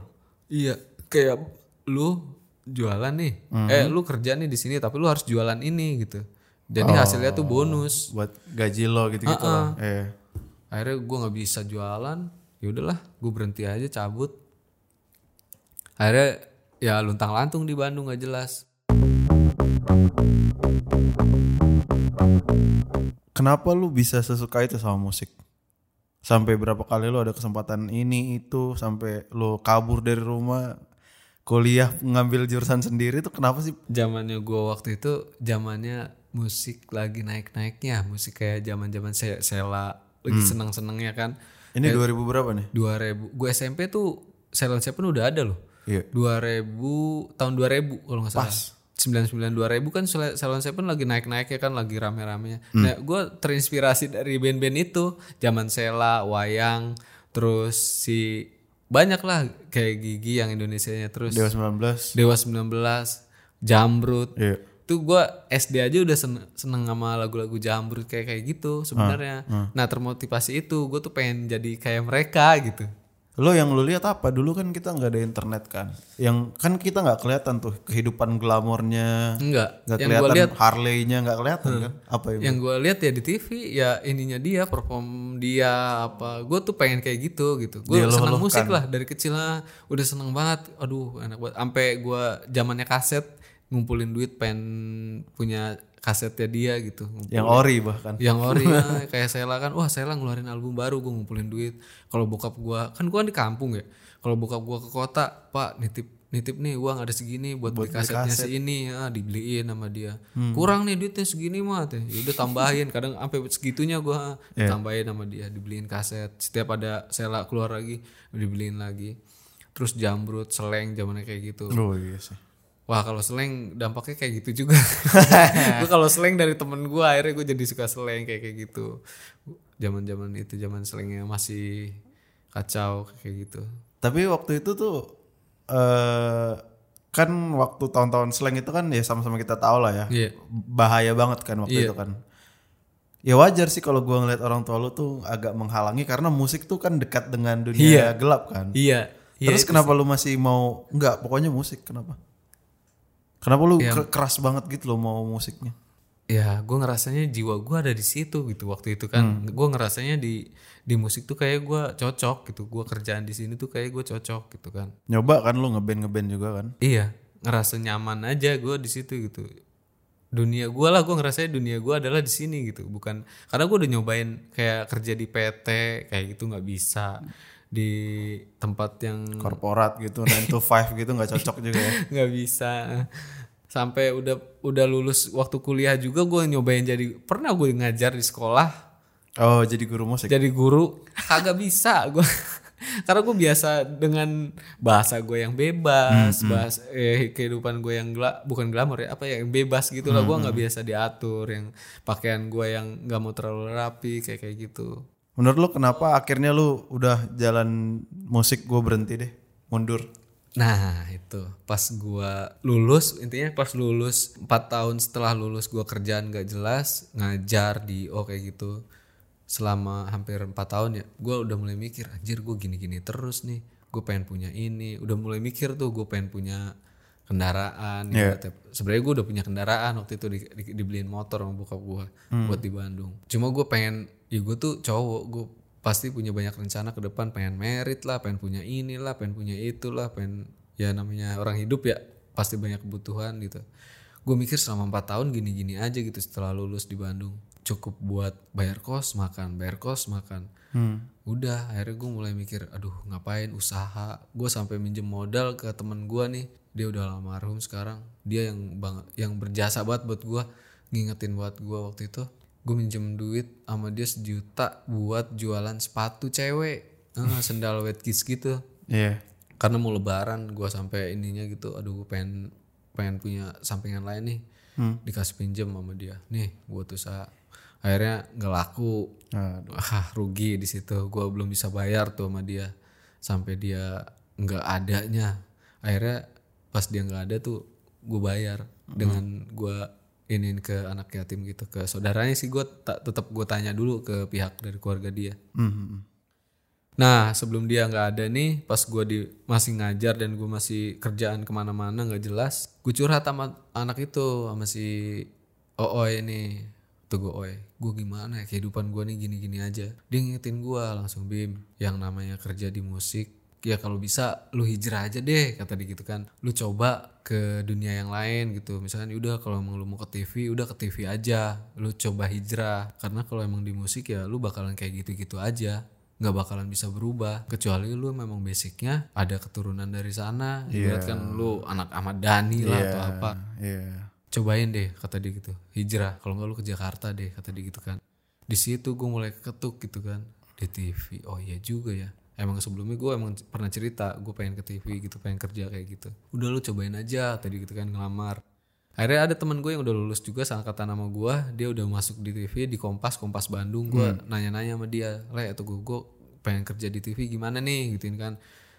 Iya, kayak lu jualan nih. Eh, lu kerja nih di sini tapi lu harus jualan ini gitu. Jadi hasilnya tuh bonus. Buat gaji lo gitu-gitu lah. Eh. Akhirnya gua nggak bisa jualan. Ya udahlah, gue berhenti aja cabut. Akhirnya ya luntang lantung di Bandung gak jelas. Kenapa lu bisa sesuka itu sama musik? Sampai berapa kali lu ada kesempatan ini itu sampai lu kabur dari rumah kuliah ngambil jurusan sendiri itu kenapa sih? Zamannya gua waktu itu zamannya musik lagi naik-naiknya, musik kayak zaman-zaman Se- Sela lagi senang-senangnya kan. Ini 2000 berapa nih? 2000. Gue SMP tuh Silent Seven udah ada loh. Iya. 2000 tahun 2000 kalau nggak salah. 99 2000 kan Sil- Silent Seven lagi naik-naiknya kan lagi rame-ramenya. Nah, gue terinspirasi dari band-band itu, zaman Sela, Wayang, terus si banyak lah kayak Gigi yang Indonesianya terus Dewa 19. Dewa 19, Jamrut. Iya. Tuh gue SD aja udah seneng, seneng sama lagu-lagu Jamrut kayak kayak gitu sebenarnya. Nah, termotivasi itu gue tuh pengen jadi kayak mereka gitu. Lo yang lu lihat apa? Dulu kan kita nggak ada internet kan. Yang kan kita nggak kelihatan tuh kehidupan glamornya. Nggak gue kelihatan lihat Harley-nya nggak kelihatan kan? Apa yang yang gue lihat ya di TV ya ininya dia perform dia apa gue tuh pengen kayak gitu gitu gue luh-luhkan. musik lah dari kecil lah udah seneng banget aduh enak banget sampai gue zamannya kaset ngumpulin duit pengen punya kasetnya dia gitu yang ori bahkan. yang ori ya, kayak Sela kan wah Sela ngeluarin album baru gue ngumpulin duit. Kalau bokap gua kan gua kan di kampung ya. Kalau bokap gua ke kota pak nitip nitip nih uang ada segini buat, beli kasetnya si ini. Ya dibeliin sama dia. Kurang nih duitnya segini mah teh. Ya udah tambahin kadang sampai segitunya gua tambahin sama dia dibeliin kaset. Setiap ada Sela keluar lagi dibeliin lagi. Terus jambrut seleng zamannya kayak gitu. Oh iya sih. Wah kalau seleng dampaknya kayak gitu juga. gue kalau seleng dari temen gue akhirnya gue jadi suka seleng kayak kayak gitu. Zaman-zaman itu zaman selengnya masih kacau kayak gitu. Tapi waktu itu tuh eh kan waktu tahun-tahun slang itu kan ya sama-sama kita tahu lah ya. Iya. Bahaya banget kan waktu Iya. itu kan. Ya wajar sih kalau gua ngeliat orang tua lu tuh agak menghalangi karena musik tuh kan dekat dengan dunia gelap kan. Iya. Terus kenapa lu masih mau enggak pokoknya musik kenapa? Kenapa lu ke- keras banget gitu loh mau musiknya? Ya gue ngerasanya jiwa gue ada di situ gitu waktu itu kan. Gue ngerasanya di di musik tuh kayak gue cocok gitu. Gue kerjaan di sini tuh kayak gue cocok gitu kan. Nyoba kan lu ngeband ngeband juga kan? Iya ngerasa nyaman aja gue di situ gitu dunia gue lah gue ngerasa dunia gue adalah di sini gitu bukan karena gue udah nyobain kayak kerja di PT kayak gitu nggak bisa di tempat yang korporat gitu 9 to 5 gitu nggak cocok juga ya? Nggak bisa. Sampai udah udah lulus waktu kuliah juga gue nyobain jadi pernah gue ngajar di sekolah. Oh jadi guru musik? Jadi guru kagak bisa gue karena gue biasa dengan bahasa gue yang bebas bahas eh kehidupan gue yang gla, bukan glamor ya apa ya yang bebas gitu lah. Gue nggak biasa diatur yang pakaian gue yang nggak mau terlalu rapi kayak kayak gitu menurut lu kenapa akhirnya lu udah jalan musik gue berhenti deh mundur? Nah itu. Pas gua lulus intinya pas lulus 4 tahun setelah lulus gua kerjaan gak jelas ngajar di oh kayak gitu selama hampir 4 tahun ya gua udah mulai mikir anjir gue gini-gini terus nih gue pengen punya ini. Udah mulai mikir tuh gue pengen punya kendaraan gitu. sebenarnya gue udah punya kendaraan waktu itu di, di- dibeliin motor sama bokap gue buat di Bandung. Cuma gue pengen ya gue tuh cowok gue pasti punya banyak rencana ke depan pengen merit lah pengen punya inilah pengen punya itulah pengen ya namanya orang hidup ya pasti banyak kebutuhan gitu. Gue mikir selama empat tahun gini-gini aja gitu setelah lulus di Bandung cukup buat bayar kos makan bayar kos makan. Udah akhirnya gue mulai mikir aduh ngapain usaha? Gue sampai minjem modal ke temen gue nih. Dia udah almarhum sekarang. Dia yang bang yang berjasa banget buat gue ngingetin buat gue waktu itu. Gue minjem duit sama dia sejuta buat jualan sepatu cewek. Ah, sendal wet kids gitu. Iya. Karena mau lebaran gue sampai ininya gitu aduh gue pengen pengen punya sampingan lain nih. Dikasih pinjem sama dia. Nih buat usaha akhirnya nggak laku Aduh. ah rugi di situ. Gue belum bisa bayar tuh sama dia. Sampai dia nggak adanya. Akhirnya pas dia nggak ada tuh gue bayar dengan gue iniin ke anak yatim gitu ke saudaranya sih. Gue tak tetap gue tanya dulu ke pihak dari keluarga dia. Hmm. Nah sebelum dia nggak ada nih, pas gue di masih ngajar dan gue masih kerjaan ke mana-mana nggak jelas, gue curhat sama anak itu sama si Ooy ini, tuh gue Oy, gue gimana ya? Kehidupan gue nih gini-gini aja. Dia ngingetin gue langsung Bim, yang namanya kerja di musik, ya kalau bisa lu hijrah aja deh kata dia gitu kan, lu coba ke dunia yang lain gitu. Misalkan udah kalau emang lu mau ke TV, udah ke TV aja, lu coba hijrah. Karena kalau emang di musik ya lu bakalan kayak gitu-gitu aja. Nggak bakalan bisa berubah kecuali lu memang basicnya ada keturunan dari sana. Ibarat kan lu anak Ahmad Dhani lah atau apa. iya cobain deh kata dia gitu. Hijrah kalau nggak lu ke Jakarta deh kata dia gitu kan. Di situ gue mulai ketuk gitu kan. Di TV oh iya juga ya. Emang sebelumnya gue emang pernah cerita gue pengen ke TV gitu pengen kerja kayak gitu. Udah lu cobain aja tadi gitu kan ngelamar. Akhirnya ada teman gue yang udah lulus juga seangkatan nama gue dia udah masuk di TV di Kompas Kompas Bandung. Gue nanya-nanya sama dia le atau gue gue pengen kerja di TV gimana nih? Gituin kan.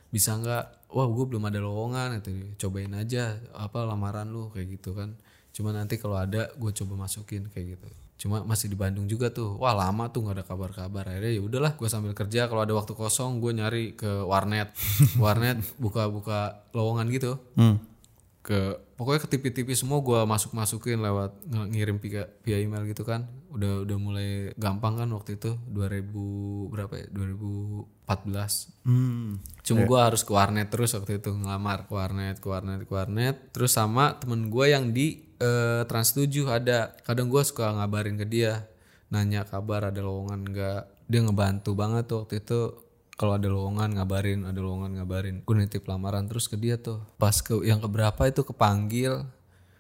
Bisa nggak? Wah gue belum ada lowongan gitu cobain aja apa lamaran lu kayak gitu kan cuma nanti kalau ada gue coba masukin kayak gitu. Cuma masih di Bandung juga tuh. Wah lama tuh nggak ada kabar-kabar. Akhirnya ya udahlah gue sambil kerja. Kalau ada waktu kosong gue nyari ke warnet. Warnet buka-buka lowongan gitu. Hmm. Ke pokoknya ke TV-TV semua gue masuk masukin lewat ngirim via, via email gitu kan udah udah mulai gampang kan waktu itu 2000 berapa ya 2014 Hmm. Cuma gue harus ke warnet terus waktu itu ngelamar ke warnet, ke warnet, ke warnet. Terus sama temen gue yang di eh, Trans 7 ada. Kadang gue suka ngabarin ke dia, nanya kabar ada lowongan nggak. Dia ngebantu banget tuh waktu itu. Kalau ada lowongan ngabarin, ada lowongan ngabarin. Gue nitip lamaran terus ke dia tuh. Pas ke yang keberapa itu kepanggil.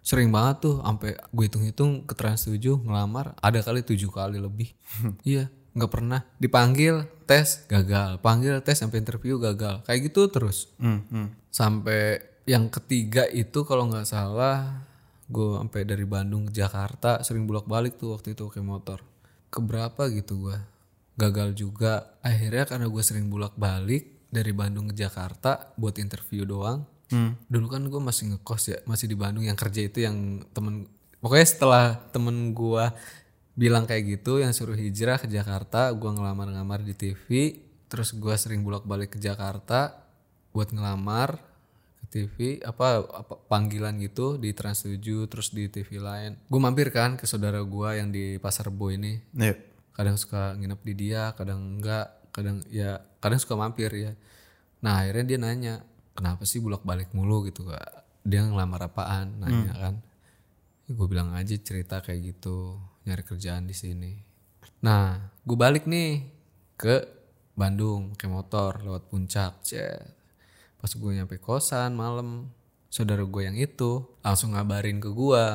Sering banget tuh, sampai gue hitung-hitung ke Trans 7 ngelamar. Ada kali tujuh kali lebih. iya, nggak pernah dipanggil tes gagal panggil tes sampai interview gagal kayak gitu terus Hmm. Hmm. sampai yang ketiga itu kalau nggak salah gue sampai dari Bandung ke Jakarta sering bolak balik tuh waktu itu pakai motor keberapa gitu gue gagal juga. Akhirnya karena gue sering bolak balik dari Bandung ke Jakarta buat interview doang. Dulu kan gue masih ngekos ya masih di Bandung. Yang kerja itu yang temen pokoknya setelah temen gue bilang kayak gitu yang suruh hijrah ke Jakarta gue ngelamar-ngelamar di TV terus gue sering bolak-balik ke Jakarta buat ngelamar ke TV apa, apa panggilan gitu di Trans 7 terus di TV lain. Gue mampir kan ke saudara gue yang di Pasar Rebo ini. Iya. Kadang suka nginep di dia kadang enggak kadang ya kadang suka mampir ya. Nah akhirnya dia nanya kenapa sih bolak balik mulu gitu kak? Dia ngelamar apaan? Nanya kan. Gue bilang aja cerita kayak gitu nyari kerjaan di sini. Nah gue balik nih ke Bandung ke motor lewat puncak Cet. pas gue nyampe kosan malam saudara gue yang itu langsung ngabarin ke gue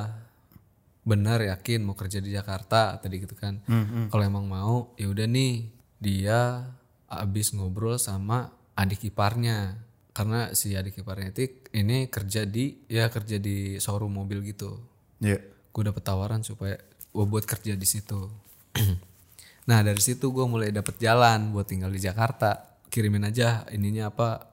benar yakin mau kerja di Jakarta tadi gitu kan. Kalau emang mau ya udah nih dia abis ngobrol sama adik iparnya. Karena si adik iparnya itu ini kerja di ya kerja di showroom mobil gitu. Iya. gue dapet tawaran supaya gue buat kerja di situ. Nah dari situ gue mulai dapet jalan buat tinggal di Jakarta. Kirimin aja ininya apa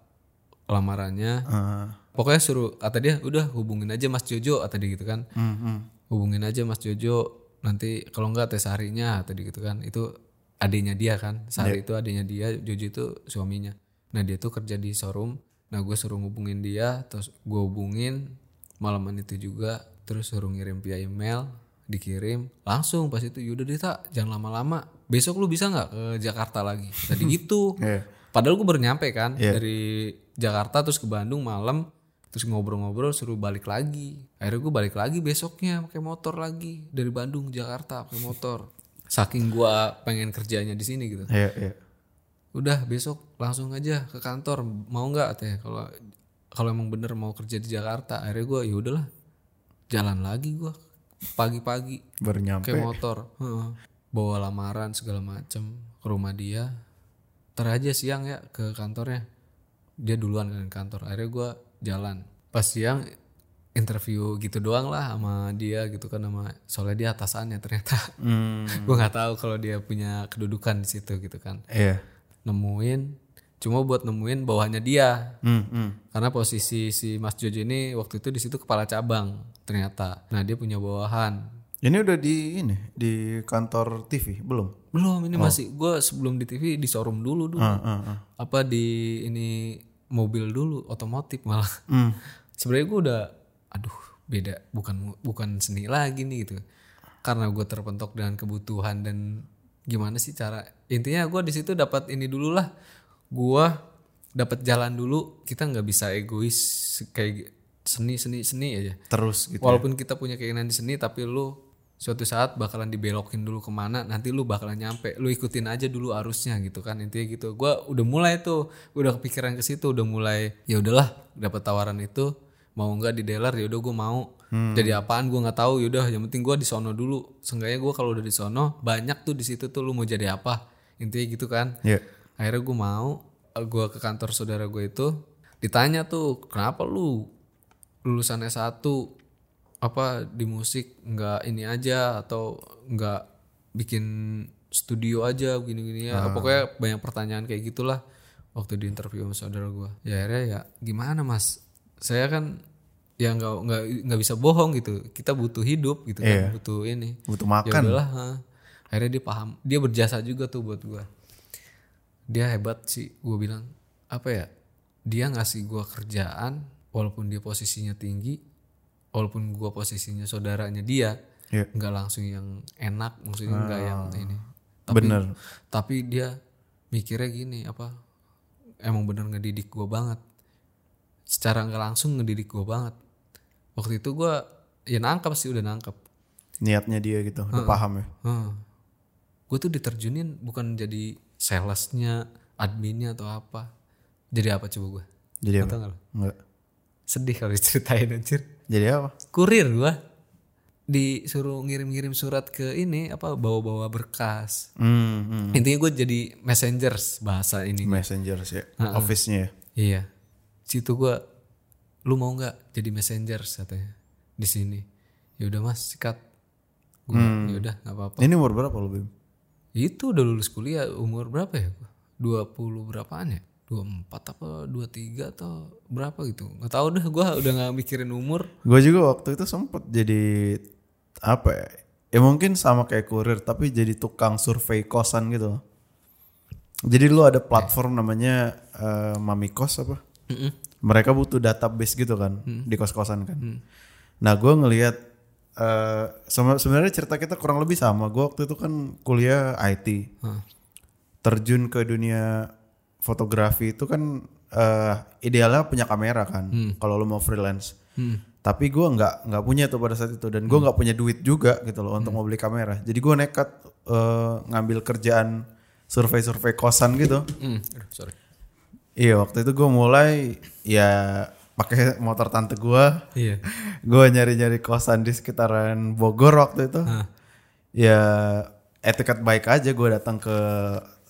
lamarannya. Ah. pokoknya suruh kata dia udah hubungin aja Mas Jojo kata dia gitu kan. Hmm, hmm. Hubungin aja Mas Jojo nanti kalau enggak tes harinya tadi gitu kan. Itu adiknya dia kan Sari itu adiknya dia Jojo itu suaminya. Nah dia tuh kerja di showroom. Nah gue suruh hubungin dia terus gue hubungin malaman itu juga terus suruh ngirim via email dikirim langsung pas itu yaudah deh tak jangan lama-lama besok lu bisa nggak ke Jakarta lagi? Tadi gitu. Iya. padahal gue baru nyampe kan dari Jakarta terus ke Bandung malam terus ngobrol-ngobrol suruh balik lagi. Akhirnya gue balik lagi besoknya pakai motor lagi. Dari Bandung Jakarta pakai motor. Saking gue pengen kerjanya di sini gitu. Iya, iya. udah besok langsung aja ke kantor. Mau nggak teh? Kalau kalau emang bener mau kerja di Jakarta. Akhirnya gue ya udahlah. Jalan lagi gue pagi-pagi. Baru nyampe. pakai motor. Bawa lamaran segala macem. Ke rumah dia. Ntar aja siang ya ke kantornya. Dia duluan kan ke kantor. Akhirnya gue jalan pas siang interview gitu doang lah sama dia gitu kan sama soalnya dia atasannya ternyata Hmm. gue nggak tahu kalau dia punya kedudukan di situ gitu kan Iya. nemuin cuma buat nemuin bawahannya dia Hmm, hmm. karena posisi si Mas Jojo ini waktu itu di situ kepala cabang ternyata nah dia punya bawahan Ini udah di ini di kantor TV belum? belum ini masih gue sebelum di TV di showroom dulu dulu Ah, ah, ah. apa di ini mobil dulu otomotif malah Hmm. sebenarnya gue udah aduh beda bukan bukan seni lagi nih gitu karena gue terpentok dengan kebutuhan dan gimana sih cara intinya gue di situ dapat ini dulu lah gue dapat jalan dulu kita nggak bisa egois kayak seni seni seni aja Terus gitu. walaupun kita punya keinginan di seni tapi lu suatu saat bakalan dibelokin dulu ke mana nanti lu bakalan nyampe. Lu ikutin aja dulu arusnya gitu kan intinya gitu. Gua udah mulai tuh udah kepikiran ke situ udah mulai ya udahlah dapat tawaran itu mau nggak di dealer ya udah gue mau. Jadi apaan gue nggak tahu yaudah yang penting gue di sono dulu. Seenggaknya gue kalau udah di sono banyak tuh di situ tuh lu mau jadi apa intinya gitu kan. Iya. akhirnya gue mau gue ke kantor saudara gue itu ditanya tuh kenapa lu lulusan S1 apa di musik nggak ini aja atau nggak bikin studio aja gini-gini ya. Pokoknya banyak pertanyaan kayak gitulah waktu di interview sama saudara gue ya akhirnya ya gimana mas? Saya kan ya nggak nggak nggak bisa bohong gitu. Kita butuh hidup gitu kan butuh ini. Butuh ya makan. udahlah ha. akhirnya dia paham. Dia berjasa juga tuh buat gua. Dia hebat sih gue bilang apa ya? Dia ngasih gua kerjaan walaupun dia posisinya tinggi walaupun gua posisinya saudaranya dia nggak langsung yang enak maksudnya nggak yang ini tapi Bener. tapi dia mikirnya gini apa emang bener ngedidik gua banget secara nggak langsung ngedidik gua banget waktu itu gua ya nangkep sih udah nangkep Niatnya dia gitu. Udah paham ya. Hmm. Gue tuh diterjunin bukan jadi salesnya, adminnya atau apa. Jadi apa coba gue? Jadi apa? Enggak. Sedih kalau diceritain anjir. Jadi apa? Kurir gue. Disuruh ngirim-ngirim surat ke ini apa bawa-bawa berkas. Hmm, hmm. Intinya gue jadi messengers bahasa ini. Messenger sih. Office-nya ya. Iya. Situ gue lu mau nggak jadi messengers katanya di sini. Ya udah Mas, sikat. Gue ya udah nggak apa-apa. Ini umur berapa lo, Bim? Itu udah lulus kuliah umur berapa ya? gua? 20 berapaan ya? 24 apa 23 atau berapa gitu. Nggak tahu deh gua udah nggak mikirin umur. Gue juga waktu itu sempet jadi apa ya? Ya mungkin sama kayak kurir tapi jadi tukang survei kosan gitu. Jadi lu ada platform namanya eh, Mami Kos apa? Mereka butuh database gitu kan di kos-kosan kan. Nah gue ngelihat eh, sama sebenarnya cerita kita kurang lebih sama. Gue waktu itu kan kuliah IT, terjun ke dunia fotografi itu kan eh, idealnya punya kamera kan. Kalau lu mau freelance. Tapi gue nggak nggak punya tuh pada saat itu dan gue nggak punya duit juga gitu loh untuk mau beli kamera. Jadi gue nekat eh, ngambil kerjaan survei-survei kosan gitu. Hmm, sorry. Iya waktu itu gue mulai ya pakai motor tante gue. Iya. gue nyari-nyari kosan di sekitaran Bogor waktu itu. Ya etiket baik aja gue datang ke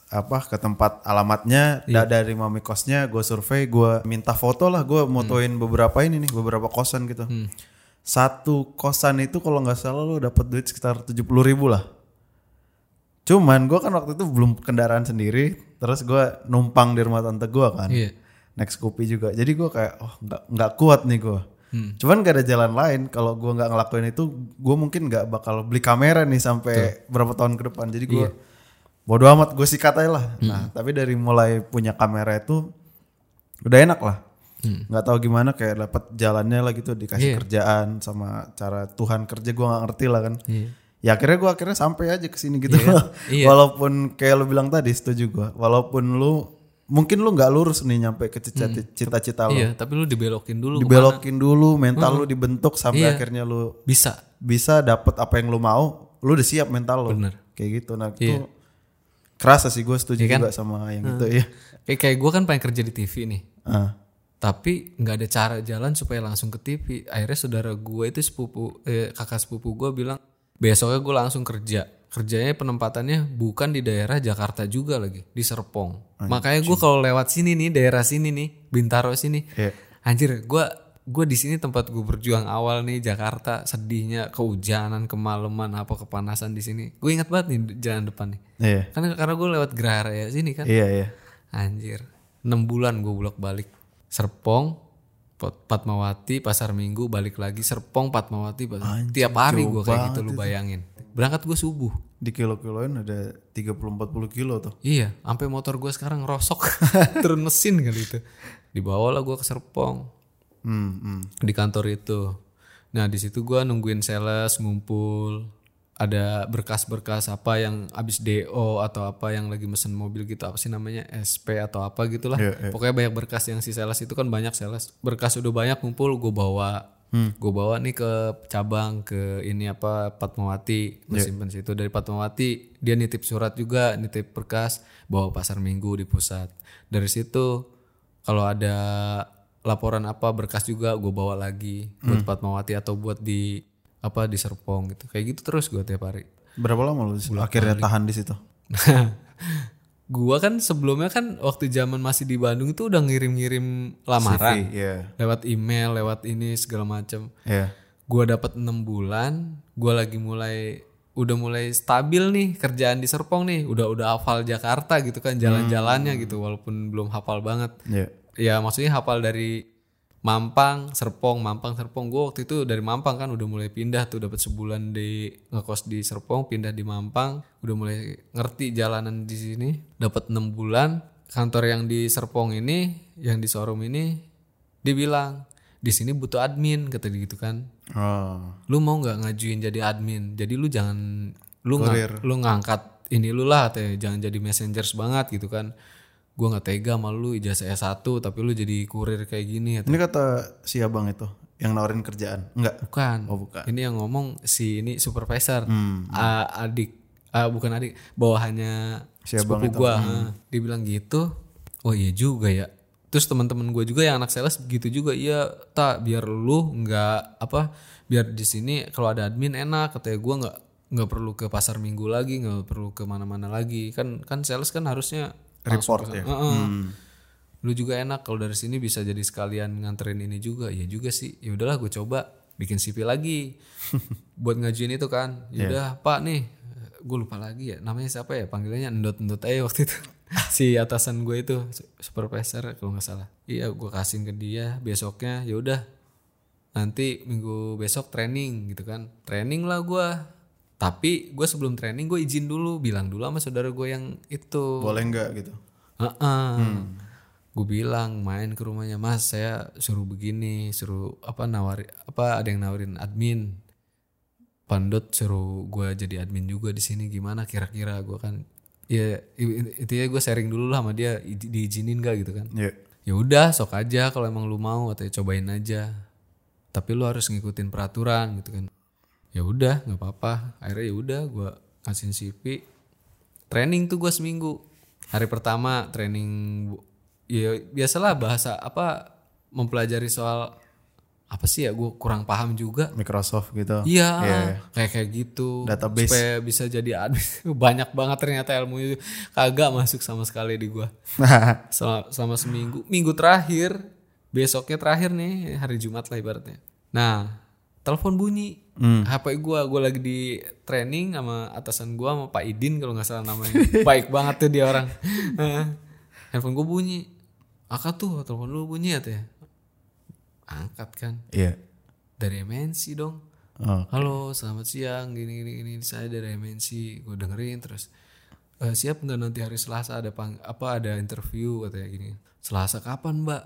apa ke tempat alamatnya da- dari mami kosnya gue survei gue minta foto lah gue motoin beberapa ini nih beberapa kosan gitu. Satu kosan itu kalau nggak salah lo dapat duit sekitar tujuh puluh ribu lah. Cuman gue kan waktu itu belum kendaraan sendiri terus gue numpang di rumah tante gue kan. Iya. naik Scoopy juga. Jadi gue kayak oh nggak nggak kuat nih gue cuman gak ada jalan lain. Kalau gue nggak ngelakuin itu gue mungkin nggak bakal beli kamera nih sampai berapa tahun ke depan. Jadi gue bodo amat gue sikat aja lah. Nah tapi dari mulai punya kamera itu udah enak lah. Nggak tahu gimana kayak dapat jalannya lah gitu dikasih kerjaan sama cara Tuhan kerja gue nggak ngerti lah kan. Iya. ya akhirnya gue akhirnya sampai aja ke sini gitu. Iya. walaupun kayak lu bilang tadi setuju gue walaupun lu mungkin lu nggak lurus nih nyampe ke cita- cita-cita lu. Iya, tapi lu dibelokin dulu dibelokin dulu mental lu dibentuk sampai Iya. akhirnya lu bisa. bisa dapet apa yang lu mau lu udah siap mental lu. Bener. kayak gitu. Nah Iya. itu kerasa sih gue setuju Iya kan? juga sama yang itu ya Kayak kayak gue kan pengen kerja di TV nih. Ah. Tapi nggak ada cara jalan supaya langsung ke TV. Akhirnya saudara gue itu sepupu eh, kakak sepupu gue bilang besoknya gue langsung kerja. Kerjanya penempatannya bukan di daerah Jakarta juga lagi di Serpong. Makanya gue kalau lewat sini nih daerah sini nih Bintaro sini, Iya. anjir gue gue di sini tempat gue berjuang awal nih Jakarta sedihnya kehujanan kemalaman apa kepanasan di sini. Gue ingat banget nih jalan depan nih. iya Karena karena gue lewat Gerahara ya sini kan. iya iya Anjir. 6 bulan gue bolak balik. Serpong, Pat- Fatmawati, Pasar Minggu, balik lagi. Serpong, Fatmawati, Pasar- tiap hari gue kayak gitu lu bayangin. Berangkat gue subuh. di kilo-kiloin ada 30-40 kilo tuh Iya, sampai motor gue sekarang rosok. Turun mesin kali itu. Dibawa lah gue ke Serpong hmm, hmm. di kantor itu. Nah di situ gue nungguin sales ngumpul, ada berkas-berkas apa yang abis DO atau apa yang lagi mesen mobil gitu apa sih namanya SP atau apa gitulah. Iya, iya. Pokoknya banyak berkas yang si sales itu kan banyak sales. Berkas udah banyak ngumpul gue bawa. Gue bawa nih ke cabang ke ini apa Fatmawati, gue simpen situ dari Fatmawati dia nitip surat juga, nitip berkas, bawa pasar minggu di pusat. Dari situ kalau ada laporan apa berkas juga gue bawa lagi buat Fatmawati atau buat di apa di Serpong gitu. Kayak gitu terus gue tiap hari. Berapa lama lu akhirnya tahan di situ? Gua kan sebelumnya kan waktu zaman masih di Bandung itu udah ngirim-ngirim lamaran. Iya. Lewat email lewat ini segala macam iya. Gua dapat enam bulan gua lagi mulai udah mulai stabil nih kerjaan di Serpong nih. Udah udah hafal Jakarta gitu kan jalan-jalannya gitu walaupun belum hafal banget. Iya ya maksudnya hafal dari Mampang, Serpong, Mampang, Serpong. Gue waktu itu dari Mampang kan udah mulai pindah tuh dapat sebulan di ngekos di Serpong, pindah di Mampang, udah mulai ngerti jalanan di sini. Dapat enam bulan. Kantor yang di Serpong ini, yang di showroom ini, dia bilang di sini butuh admin kata dia gitu kan. oh Lu mau nggak ngajuin jadi admin? Jadi lu jangan lu nggak lu ngangkat ini lu lah, teh jangan jadi messengers banget gitu kan. Gue nggak tega sama lu ijazah S1 tapi lu jadi kurir kayak gini ini kata si abang itu yang nawarin kerjaan enggak Bukan. Oh, bukan. Ini yang ngomong si ini supervisor. A- adik ah, bukan adik, bawahannya Si abang sepupu gua. ha. Dia bilang gitu. Oh iya juga ya. Terus teman-teman gue juga yang anak sales gitu juga. Iya, tak biar lu nggak apa biar di sini kalau ada admin enak katanya gua nggak nggak perlu ke pasar minggu lagi, nggak perlu ke mana-mana lagi. Kan kan sales kan harusnya Report ya? Heeh. Lu juga enak kalau dari sini bisa jadi sekalian nganterin ini juga. Ya juga sih. Ya udahlah gue coba bikin CV lagi buat ngajuin itu kan. Ya udah Pak nih, gue lupa lagi ya namanya siapa ya panggilannya endot-endot aja waktu itu. si atasan gue itu su- supervisor kalau nggak salah. Iya gue kasihin ke dia besoknya ya udah nanti minggu besok training gitu kan. Training lah gue. Tapi gue sebelum training gue izin dulu bilang dulu sama saudara gue yang itu. boleh enggak gitu? Heeh. Gue bilang main ke rumahnya Mas, saya suruh begini, suruh apa nawari apa ada yang nawarin admin. Pandot suruh gue jadi admin juga di sini. Gimana kira-kira? Gue kan ya itu ya gue sharing dulu lah sama dia. Diizinin gak gitu kan. Iya. ya udah sok aja kalau emang lu mau atau cobain aja. Tapi lu harus ngikutin peraturan gitu kan ya udah nggak apa-apa akhirnya ya udah gue ngasihin CV training tuh gue seminggu hari pertama training ya biasalah bahasa apa mempelajari soal apa sih ya gue kurang paham juga Microsoft gitu. Iya, Iya. kayak kayak gitu. Database. Supaya bisa jadi admin. Banyak banget ternyata ilmu itu kagak masuk sama sekali di gua. Selama, selama seminggu. Minggu terakhir, besoknya terakhir nih hari Jumat lah ibaratnya. Nah, telepon bunyi. HP gua, gua lagi di training sama atasan gua sama Pak Idin kalau nggak salah namanya. Baik banget tuh dia orang. Handphone gua bunyi. Akak tuh telepon lu bunyi ya teh. Angkat kan Iya. dari MNC dong. Oh. Halo, selamat siang. Gini gini gini. Saya dari MNC. Gue dengerin terus. "Eh, siap nggak nanti hari Selasa ada pang apa ada interview katanya gini. Selasa kapan mbak?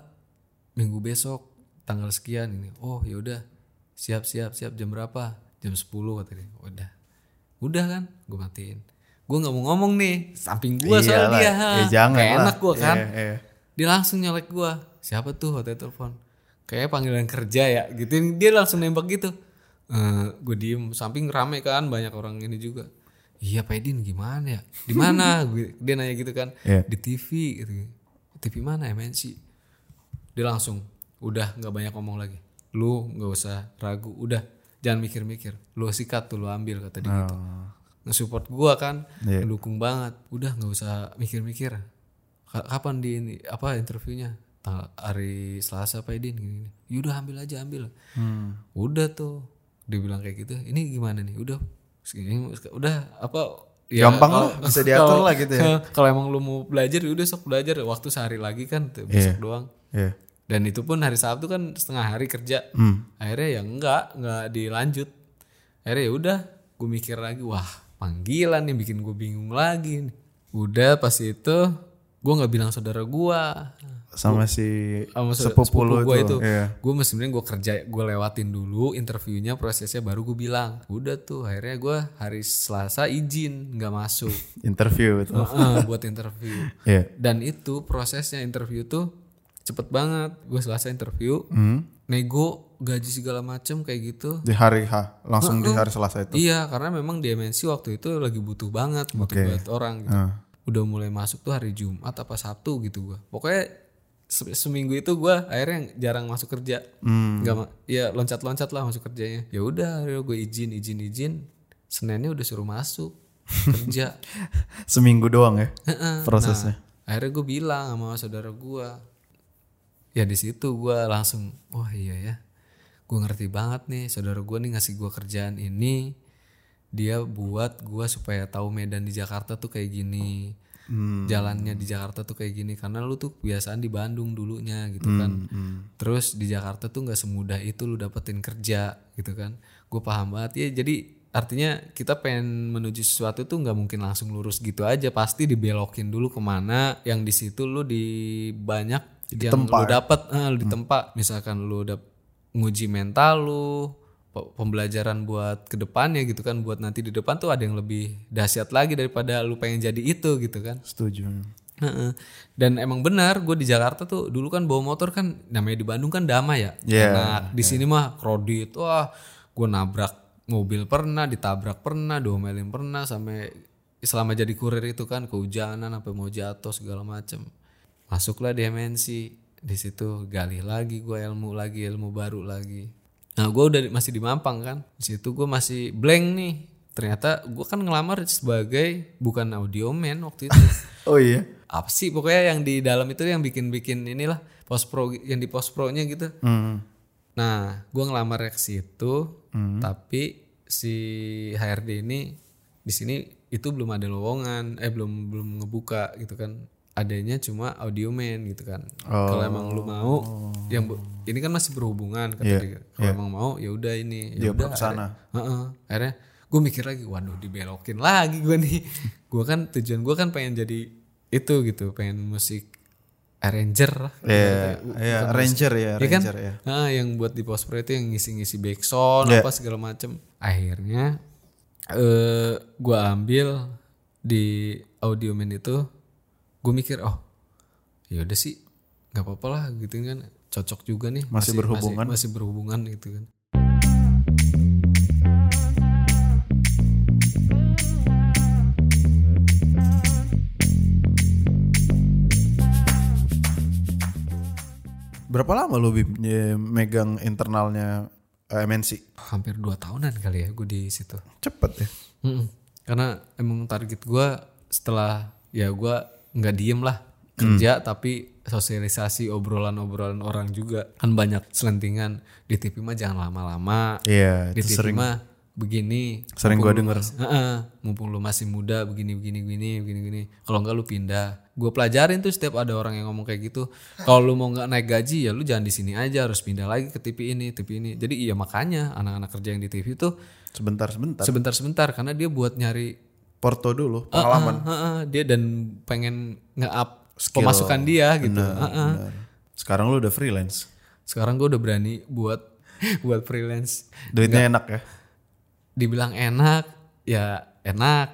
Minggu besok tanggal sekian ini. Oh ya udah. Siap siap siap jam berapa? Jam 10 katanya. Udah. Udah kan? Gue matiin. Gue nggak mau ngomong nih. Samping gue soal dia. Ya jangan Kayak enak gue kan. Iya, iya. Dia langsung nyolek gua. Siapa tuh hotel telepon? Kayaknya panggilan kerja ya gitu. Dia langsung nembak gitu. Eh, gue diem samping rame kan banyak orang ini juga. Iya Pak Edin gimana ya? Di mana? Gue- dia nanya gitu kan. Iya. Di TV gitu. TV mana MNC? Dia langsung udah nggak banyak ngomong lagi. Lu nggak usah ragu. Udah jangan mikir-mikir. Lu sikat tuh lu ambil kata dia gitu. Nge-support gua kan, Iya. ngedukung banget. Udah nggak usah mikir-mikir. Ka- Kapan di ini apa interviewnya? Hari Selasa Pak Edin gini. gini. Yaudah ambil aja ambil. Udah tuh. Dia bilang kayak gitu. Ini gimana nih? Udah segini udah apa Gampang kalau- lah, bisa diatur lah gitu ya. Kalau emang lu mau belajar ya udah sok belajar. Waktu sehari lagi kan tuh, besok doang. Iya. Dan itu pun hari Sabtu kan setengah hari kerja. Hmm. Akhirnya ya enggak, enggak dilanjut. Akhirnya ya udah, gue mikir lagi, wah panggilan nih bikin gue bingung lagi. nih. Udah pas itu gue nggak bilang saudara gue, Sama si sama se- sepupu sepupu lu gue itu. itu. Iya. Gue sebenarnya gue kerja, gue lewatin dulu interviewnya, prosesnya baru gue bilang. Udah tuh, akhirnya gue hari Selasa izin nggak masuk Interview itu. Heeh, buat interview. Iya. Dan itu prosesnya interview tuh cepet banget. Gue selesai interview, Hmm. nego gaji segala macem kayak gitu. Di hari H, langsung di hari Selasa itu. Iya, karena memang di MNC waktu itu lagi butuh banget, butuh banget orang. Gitu. Ah. Udah mulai masuk tuh hari Jumat apa Sabtu gitu gua. Pokoknya se- seminggu itu gua akhirnya jarang masuk kerja. Hmm. Nggak ya loncat-loncat lah masuk kerjanya. Ya udah, gue izin izin izin. Seninnya udah suruh masuk kerja. Seminggu doang ya prosesnya. Nah, akhirnya gue bilang sama saudara gue, ya di situ gue langsung, wah iya ya, gue ngerti banget nih saudara gue nih ngasih gue kerjaan ini, dia buat gue supaya tahu medan di Jakarta tuh kayak gini, jalannya di Jakarta tuh kayak gini, karena lu tuh kebiasaan di Bandung dulunya gitu kan, terus di Jakarta tuh nggak semudah itu lu dapetin kerja gitu kan, gue paham banget. Ya jadi artinya kita pengen menuju sesuatu tuh nggak mungkin langsung lurus gitu aja. Pasti dibelokin dulu ke mana yang di situ lu di banyak yang lu dapat eh, lu ditempa misalkan lu udah nguji mental lu pe- pembelajaran buat ke depannya gitu kan buat nanti di depan tuh ada yang lebih dahsyat lagi daripada lu pengen jadi itu gitu kan Setuju. Heeh. Dan emang benar, gue di Jakarta tuh dulu kan bawa motor kan namanya di Bandung kan damai ya. Iya, Enak. Di sini mah kredit, wah gue nabrak mobil pernah, ditabrak pernah, diomelin pernah, sampai selama jadi kurir itu kan kehujanan, sampai mau jatuh segala macem. Masuklah di MNC, di situ gali lagi gue ilmu lagi, ilmu baru lagi. Nah gue udah masih di Mampang kan, di situ gue masih blank nih. Ternyata gue kan ngelamar sebagai bukan audio man waktu itu Oh iya. apa sih pokoknya yang di dalam itu yang bikin-bikin inilah post pro yang di post pro nya gitu. Hmm. Nah, gua ngelamar ke situ, tapi si HRD ini di sini itu belum ada lowongan, eh belum belum ngebuka gitu kan. Adanya cuma audio man gitu kan. Kalau emang lu mau, yang bu- ini kan masih berhubungan kata dia. Kalau emang mau ya udah ini, ya udah. Heeh. Akhirnya gue mikir lagi, waduh dibelokin lagi gue nih. gue kan tujuan gue kan pengen jadi itu gitu, pengen musik arranger lah. Iya, iya, Ranger ya, Iya kan? Ranger ya. Nah, yang buat di post pro itu yang ngisi-ngisi backsound Iya. apa segala macem. Akhirnya eh gua ambil di audioman itu gue mikir oh ya udah sih nggak apa-apa lah gitu kan cocok juga nih Masih berhubungan. masih, berhubungan gitu kan Berapa lama lu Bim megang internalnya eh, MNC? hampir dua tahunan kali ya gue di situ Cepet ya. Mm-mm. Karena emang target gue setelah ya gue nggak diem lah kerja tapi sosialisasi obrolan-obrolan orang juga. Kan banyak selentingan. Di TV mah jangan lama-lama. Iya, di TV sering. mah begini sering lu denger. mas- Heeh, mumpung lu masih muda begini begini begini begini begini. Kalau enggak lu pindah. Gue pelajarin tuh setiap ada orang yang ngomong kayak gitu. Kalau lu mau nggak naik gaji ya lu jangan di sini aja. Harus pindah lagi ke TV ini TV ini. Jadi iya makanya anak-anak kerja yang di TV tuh sebentar-sebentar. sebentar-sebentar. Karena dia buat nyari Porto dulu, pengalaman. Heeh, heeh, dia dan pengen nge-up pemasukan dia gitu Heeh. Benar. Sekarang lu udah freelance. sekarang gue udah berani buat buat freelance Duitnya enak ya. dibilang enak ya enak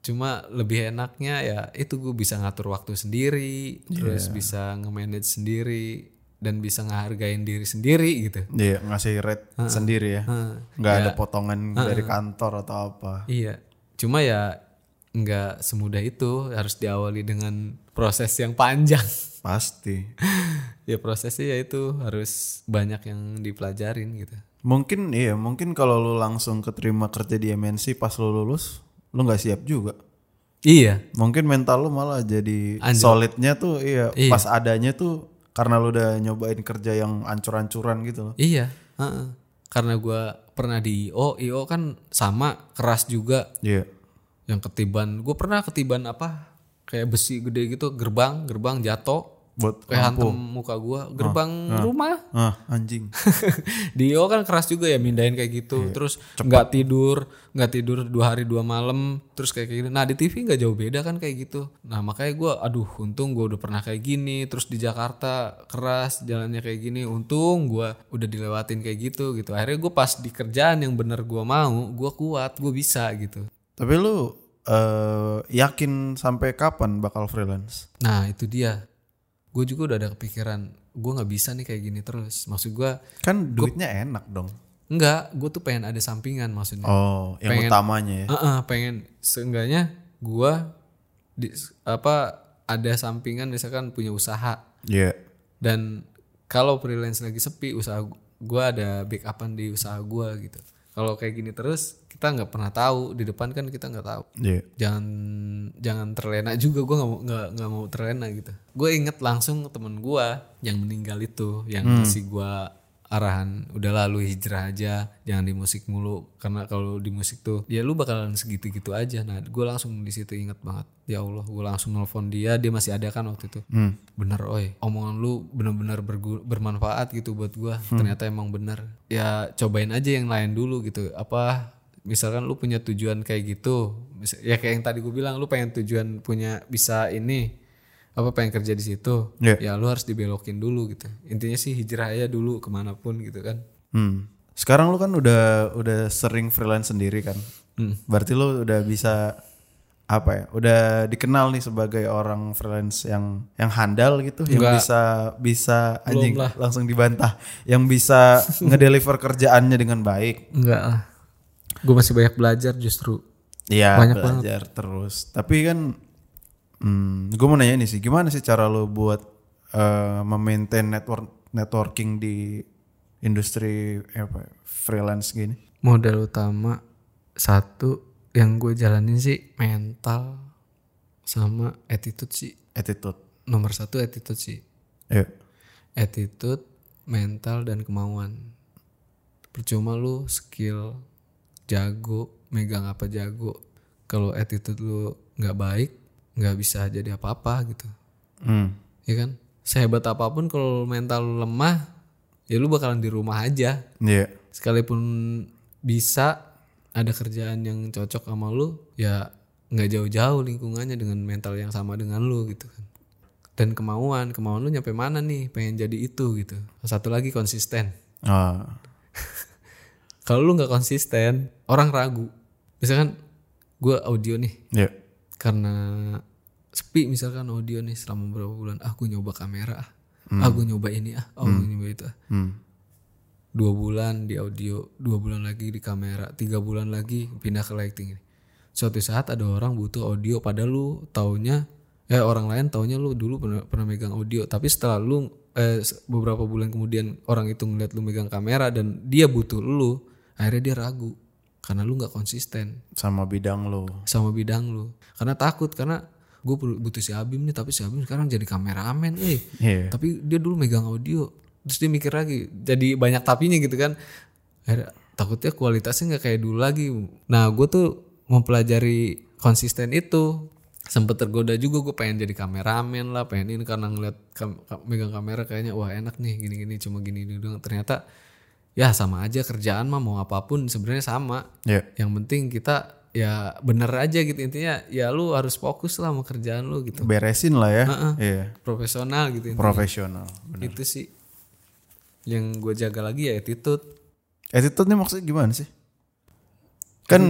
cuma lebih enaknya ya itu gue bisa ngatur waktu sendiri terus bisa nge-manage sendiri dan bisa ngehargain diri sendiri gitu Iya, ngasih rate sendiri ya. Nggak ada potongan dari kantor atau apa. iya cuma ya nggak semudah itu harus diawali dengan proses yang panjang Pasti. ya prosesnya ya itu harus banyak yang dipelajarin gitu Mungkin iya, mungkin kalau lu langsung keterima kerja di MNC pas lu lulus, lu nggak siap juga. iya Mungkin mental lu malah jadi Anjlok. solidnya tuh iya, Iya. pas adanya tuh karena lu udah nyobain kerja yang ancur-ancuran gitu loh. iya heeh. karena gua pernah di IO IO kan sama keras juga Iya. Yang ketiban. Gue pernah ketiban apa kayak besi gede gitu gerbang gerbang jatuh Buat kayak hantem muka gua. Gerbang rumah. Ah anjing. Dio kan keras juga ya mindahin kayak gitu. Terus nggak tidur nggak tidur dua hari dua malam terus kayak gitu. Nah di TV nggak jauh beda kan kayak gitu. Nah makanya gua aduh untung gua udah pernah kayak gini. Terus di Jakarta keras jalannya kayak gini. Untung gua udah dilewatin kayak gitu gitu. Akhirnya gue pas di kerjaan yang bener gua mau gua kuat gue bisa gitu. Tapi lu eh yakin sampai kapan bakal freelance? Nah itu dia. Gue juga udah ada kepikiran. Gue nggak bisa nih kayak gini terus. Maksud gue Kan duitnya enak dong. enggak. Gue tuh pengen ada sampingan maksudnya. Oh, yang Pengen- utamanya ya. Heeh, pengen seenggaknya gue di apa ada sampingan misalkan punya usaha Iya. dan kalau freelance lagi sepi usaha gue ada backupan di usaha gue gitu. Kalau kayak gini terus kita nggak pernah tahu di depan kan kita nggak tahu. Iya. jangan jangan terlena juga gue nggak mau nggak nggak mau terlena gitu. Gue inget langsung temen gue yang meninggal itu yang kasih gue arahan udah lalu hijrah aja jangan di musik mulu. Karena kalau di musik tuh ya lu bakalan segitu gitu aja. Nah gue langsung di situ inget banget. Ya allah gue langsung nelfon dia dia masih ada kan waktu itu. Bener oi omongan lu bener-bener bergu- bermanfaat gitu buat gue ternyata emang bener. Ya cobain aja yang lain dulu gitu. Apa misalkan lu punya tujuan kayak gitu ya kayak yang tadi gue bilang lu pengen tujuan punya bisa ini apa pengen kerja di situ Iya. ya lu harus dibelokin dulu gitu intinya sih hijrah aja dulu ke mana pun gitu kan Hmm. Sekarang lu kan udah udah sering freelance sendiri kan. Hmm. Berarti lu udah bisa apa ya? Udah dikenal nih sebagai orang freelance yang yang handal gitu, yang Enggak. bisa bisa anjing lah. langsung dibantah, yang bisa ngedeliver kerjaannya dengan baik. enggak lah gue masih banyak belajar justru Iya, Banyak belajar terus. Tapi kan hmm, gue mau nanya nih sih, gimana sih cara lu buat eh, memaintain network networking di industri apa ya, freelance gini? modal utama satu yang gue jalanin sih mental sama attitude sih Attitude. nomor satu attitude sih Iya. attitude, mental dan kemauan. Percuma lu skill jago, megang apa jago. Kalau attitude lu nggak baik, nggak bisa jadi apa-apa gitu. Hmm. Ya kan? Sehebat apa pun kalau mental lu lemah, ya lu bakalan di rumah aja. Iya. Sekalipun bisa ada kerjaan yang cocok sama lu, ya nggak jauh-jauh lingkungannya dengan mental yang sama dengan lu gitu kan. Dan kemauan, kemauan lu nyampe mana nih? Pengen jadi itu gitu. Satu lagi konsisten. Ah. Kalau lu nggak konsisten, orang ragu. Misalkan gue audio nih, Iya. karena sepi misalkan audio nih selama beberapa bulan, ah gue nyoba kamera ah. ah gue nyoba ini ah oh gue nyoba itu ah. Hmm. dua bulan di audio dua bulan lagi di kamera tiga bulan lagi pindah ke lighting suatu saat ada orang butuh audio padahal lu taunya eh orang lain taunya lu dulu pernah, pernah megang audio tapi setelah lu eh, beberapa bulan kemudian orang itu ngeliat lu megang kamera dan dia butuh lu akhirnya dia ragu karena lu nggak konsisten. Sama bidang lo. sama bidang lu. Karena takut karena gue butuh si Abim nih tapi si Abim sekarang jadi kameramen eh. Iya. tapi dia dulu megang audio terus dia mikir lagi jadi banyak tapinya gitu kan. Akhirnya, takutnya kualitasnya nggak kayak dulu lagi. Nah gue tuh mempelajari konsisten itu. Sempet tergoda juga gue pengen jadi kameramen lah pengen ini karena ngeliat kam- kam- megang kamera kayaknya wah enak nih gini gini cuma gini gini doang. Ternyata ya sama aja kerjaan mah mau apa pun sebenarnya sama Ya. yang penting kita ya bener aja gitu intinya ya lu harus fokus lah sama kerjaan lu gitu Beresin lah ya. Iya. profesional gitu intinya. Profesional. itu sih yang gue jaga lagi ya attitude Attitude ini maksudnya gimana sih? Kan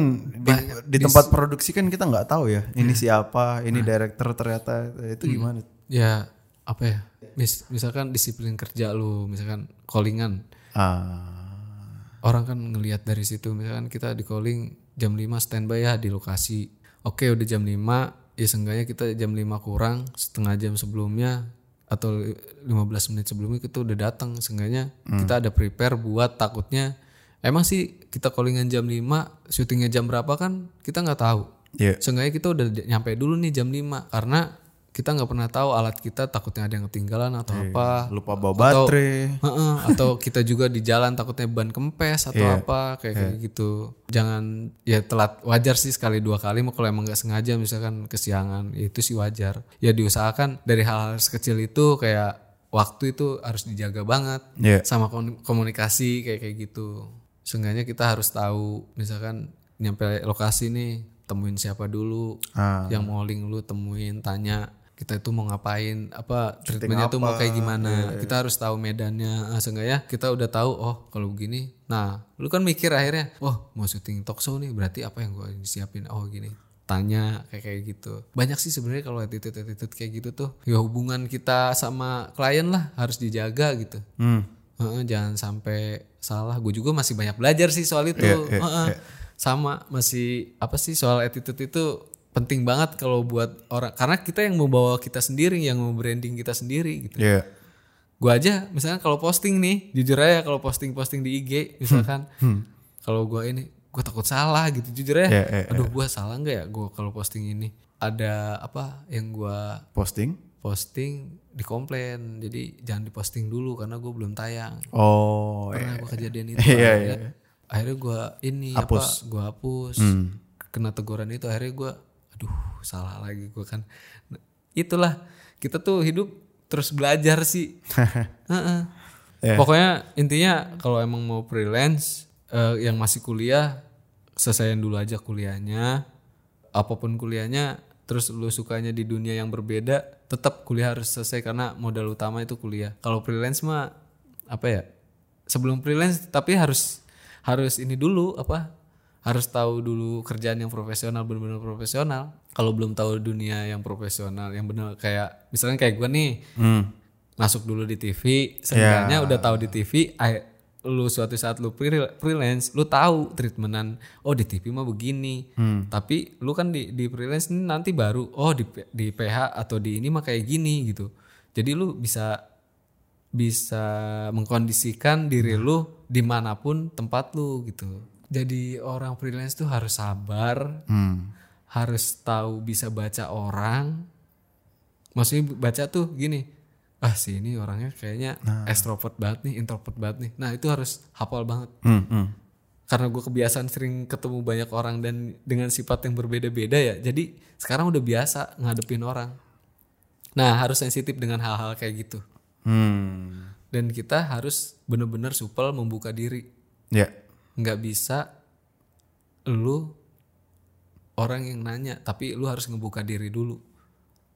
di, di tempat produksi kan kita nggak tahu ya. Ini siapa, ini director ternyata itu gimana? ya apa ya mis misalkan disiplin kerja lu misalkan callingan Ah. orang kan ngelihat dari situ misalkan kita di calling jam 5 standby ya di lokasi oke udah jam 5 ya seenggaknya kita jam 5 kurang setengah jam sebelumnya atau 15 menit sebelumnya kita udah datang seenggaknya kita ada prepare buat takutnya emang sih kita callingan jam 5 syutingnya jam berapa kan kita nggak tahu Iya. seenggaknya kita udah nyampe dulu nih jam 5 karena kita nggak pernah tahu alat kita takutnya ada yang ketinggalan atau apa Lupa bawa Atau- baterai. Heeh, atau kita juga di jalan takutnya ban kempes atau apa kayak kayak gitu. Jangan ya telat wajar sih sekali dua kali mau kalau emang nggak sengaja misalkan kesiangan ya itu sih wajar. Ya diusahakan dari hal-hal sekecil itu kayak waktu itu harus dijaga banget Iya. sama kom- komunikasi kayak kayak gitu. Seenggaknya kita harus tahu misalkan nyampe lokasi nih temuin siapa dulu Ah. yang mau link lu temuin tanya kita itu mau ngapain apa treatmentnya tuh mau kayak gimana. Kita harus tahu medannya. Ah, seenggaknya kita udah tahu oh kalau begini. Nah lu kan mikir akhirnya oh mau syuting talk show nih berarti apa yang gue siapin oh gini. Tanya kayak kayak gitu. Banyak sih sebenarnya kalau attitude attitude kayak gitu tuh. Ya hubungan kita sama klien lah harus dijaga gitu. Hmm. Heeh, jangan sampai salah. Gue juga masih banyak belajar sih soal itu. Iya, iya, Heeh. sama masih apa sih soal attitude itu penting banget kalau buat orang karena kita yang membawa kita sendiri yang mau branding kita sendiri gitu Iya. gue aja misalkan kalau posting nih jujur aja kalau posting posting di IG misalkan kalau gue ini gue takut salah gitu jujur aja Iya, iya, aduh gue salah nggak ya gue kalau posting ini ada apa yang gue Posting. posting dikomplain jadi jangan diposting dulu karena gue belum tayang Oh. pernah iya. gue kejadian itu Iya, akhirnya, iya. akhirnya gue ini Hapus. apa gue hapus kena teguran itu akhirnya gue aduh salah lagi gue kan itulah kita tuh hidup terus belajar sih Heeh. Iya. pokoknya intinya kalau emang mau freelance eh, yang masih kuliah selesaiin dulu aja kuliahnya apa pun kuliahnya terus lu sukanya di dunia yang berbeda tetap kuliah harus selesai karena modal utama itu kuliah kalau freelance mah apa ya sebelum freelance tapi harus harus ini dulu apa harus tahu dulu kerjaan yang profesional benar-benar profesional. Kalau belum tahu dunia yang profesional yang benar kayak misalnya kayak gue nih Hmm. masuk dulu di TV seenggaknya udah tahu di TV ay- lu suatu saat lu free- freelance lu tahu treatmentan oh di TV mah begini. Tapi lu kan di di freelance ini nanti baru oh di di PH atau di ini mah kayak gini gitu. Jadi lu bisa bisa mengkondisikan diri lu di mana pun tempat lu gitu jadi orang freelance tuh harus sabar Hmm. harus tahu bisa baca orang maksudnya baca tuh gini ah si ini orangnya kayaknya extrovert banget nih introvert banget nih nah itu harus hafal banget Hmm. Hmm. karena gue kebiasaan sering ketemu banyak orang dan dengan sifat yang berbeda-beda ya jadi sekarang udah biasa ngadepin orang nah harus sensitif dengan hal-hal kayak gitu Hmm. dan kita harus bener-bener supel membuka diri Ya. Nggak bisa lu orang yang nanya tapi lu harus ngebuka diri dulu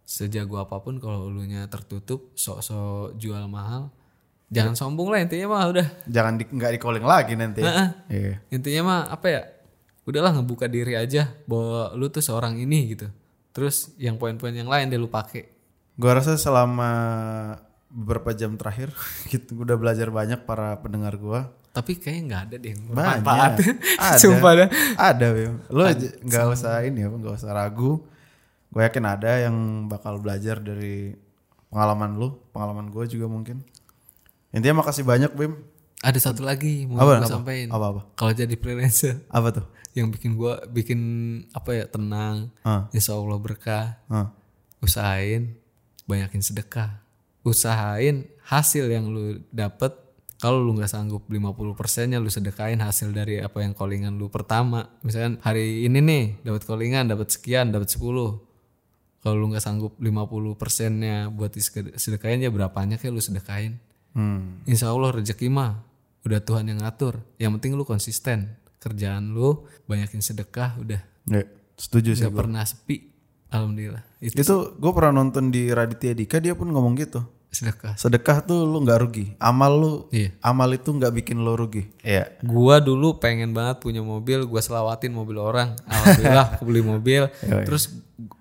sejago apa pun kalau elunya tertutup sok-sok jual mahal jangan sombong lah intinya mah udah Jangan di, nggak di calling lagi nanti. Heeh. Iya. intinya mah apa ya udahlah ngebuka diri aja bahwa lu tuh seorang ini gitu terus yang poin-poin yang lain deh lu pakai Gua rasa selama beberapa jam terakhir gitu udah belajar banyak para pendengar gua. Tapi kayaknya nggak ada deh yang bermanfaat. Ada. Sumpah. Ada, Bim. Lo j- nggak usah ini ya, nggak usah ragu. Gue yakin ada yang bakal belajar dari pengalaman lu, pengalaman gue juga mungkin. Intinya makasih banyak, Bim. Ada satu lagi mau Apa, gue apa? sampein. Apa, apa? Kalau jadi freelancer Apa tuh? yang bikin gua bikin apa ya tenang, Ah. insya Allah berkah. Hah. Usahain banyakin sedekah. Usahain hasil yang lu dapet kalau lu nggak sanggup 50 persennya lu sedekahin hasil dari apa yang callingan lu pertama. Misalkan hari ini nih dapat callingan dapat sekian, dapat 10. Kalau lu nggak sanggup 50 persennya buat sedekahin ya berapanya kayak lu sedekahin. Hmm. Insya Allah rezeki mah udah Tuhan yang ngatur. Yang penting lu konsisten. Kerjaan lu banyakin sedekah udah Ya, setuju sih. nggak pernah sepi. Alhamdulillah. Itu Itu gue pernah nonton di Raditya Dika dia pun ngomong gitu. Sedekah. Sedekah tuh lu nggak rugi. Amal lu, Iya. amal itu nggak bikin lo rugi. Iya. Gua dulu pengen banget punya mobil, gua selawatin mobil orang. Alhamdulillah aku beli mobil. Terus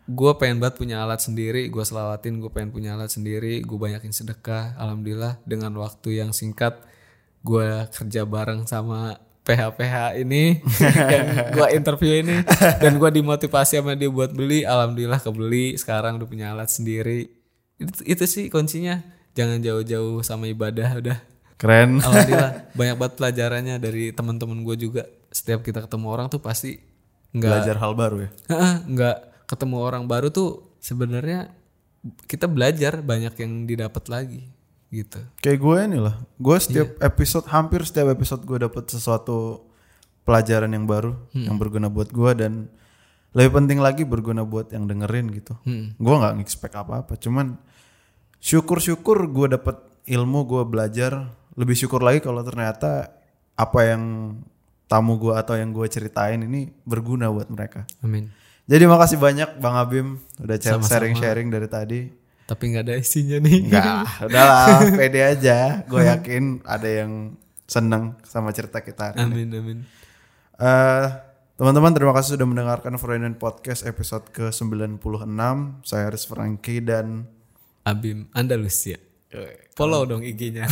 gua pengen banget punya alat sendiri, gua selawatin, gua pengen punya alat sendiri, gua banyakin sedekah. Alhamdulillah dengan waktu yang singkat gua kerja bareng sama PH-PH ini yang gua interview ini dan gua dimotivasi sama dia buat beli. Alhamdulillah kebeli, sekarang udah punya alat sendiri. Itu, itu sih kuncinya. Jangan jauh-jauh sama ibadah udah. Keren. Alhamdulillah banyak banget pelajarannya dari teman-teman gue juga. Setiap kita ketemu orang tuh pasti nggak Belajar hal baru ya. Nggak ketemu orang baru tuh sebenarnya kita belajar banyak yang didapat lagi gitu. Kayak gue nih lah. Gue setiap Iya. episode hampir setiap episode gue dapet sesuatu pelajaran yang baru Hmm. yang berguna buat gue dan lebih penting lagi berguna buat yang dengerin gitu. Hmm. Gue nggak nge-expect apa-apa. Cuman syukur-syukur gue dapet ilmu gue belajar. Lebih syukur lagi kalau ternyata apa yang tamu gue atau yang gue ceritain ini berguna buat mereka. Amin. Jadi makasih banyak Bang Abim udah Sama-sama. sharing-sharing dari tadi. Tapi nggak ada isinya nih. Enggak, udahlah, pede aja. Gue yakin ada yang seneng sama cerita kita hari ini. Amin amin. Teman-teman terima kasih sudah mendengarkan Freudian Podcast episode ke-96. Saya Haris Franky dan Abim Andalusia. Follow dong IG-nya.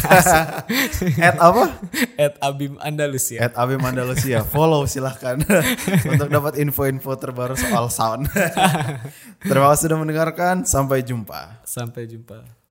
at apa? At Abim Andalusia. At Abim Andalusia. Follow silahkan untuk dapat info-info terbaru soal sound. terima kasih sudah mendengarkan. Sampai jumpa. Sampai jumpa.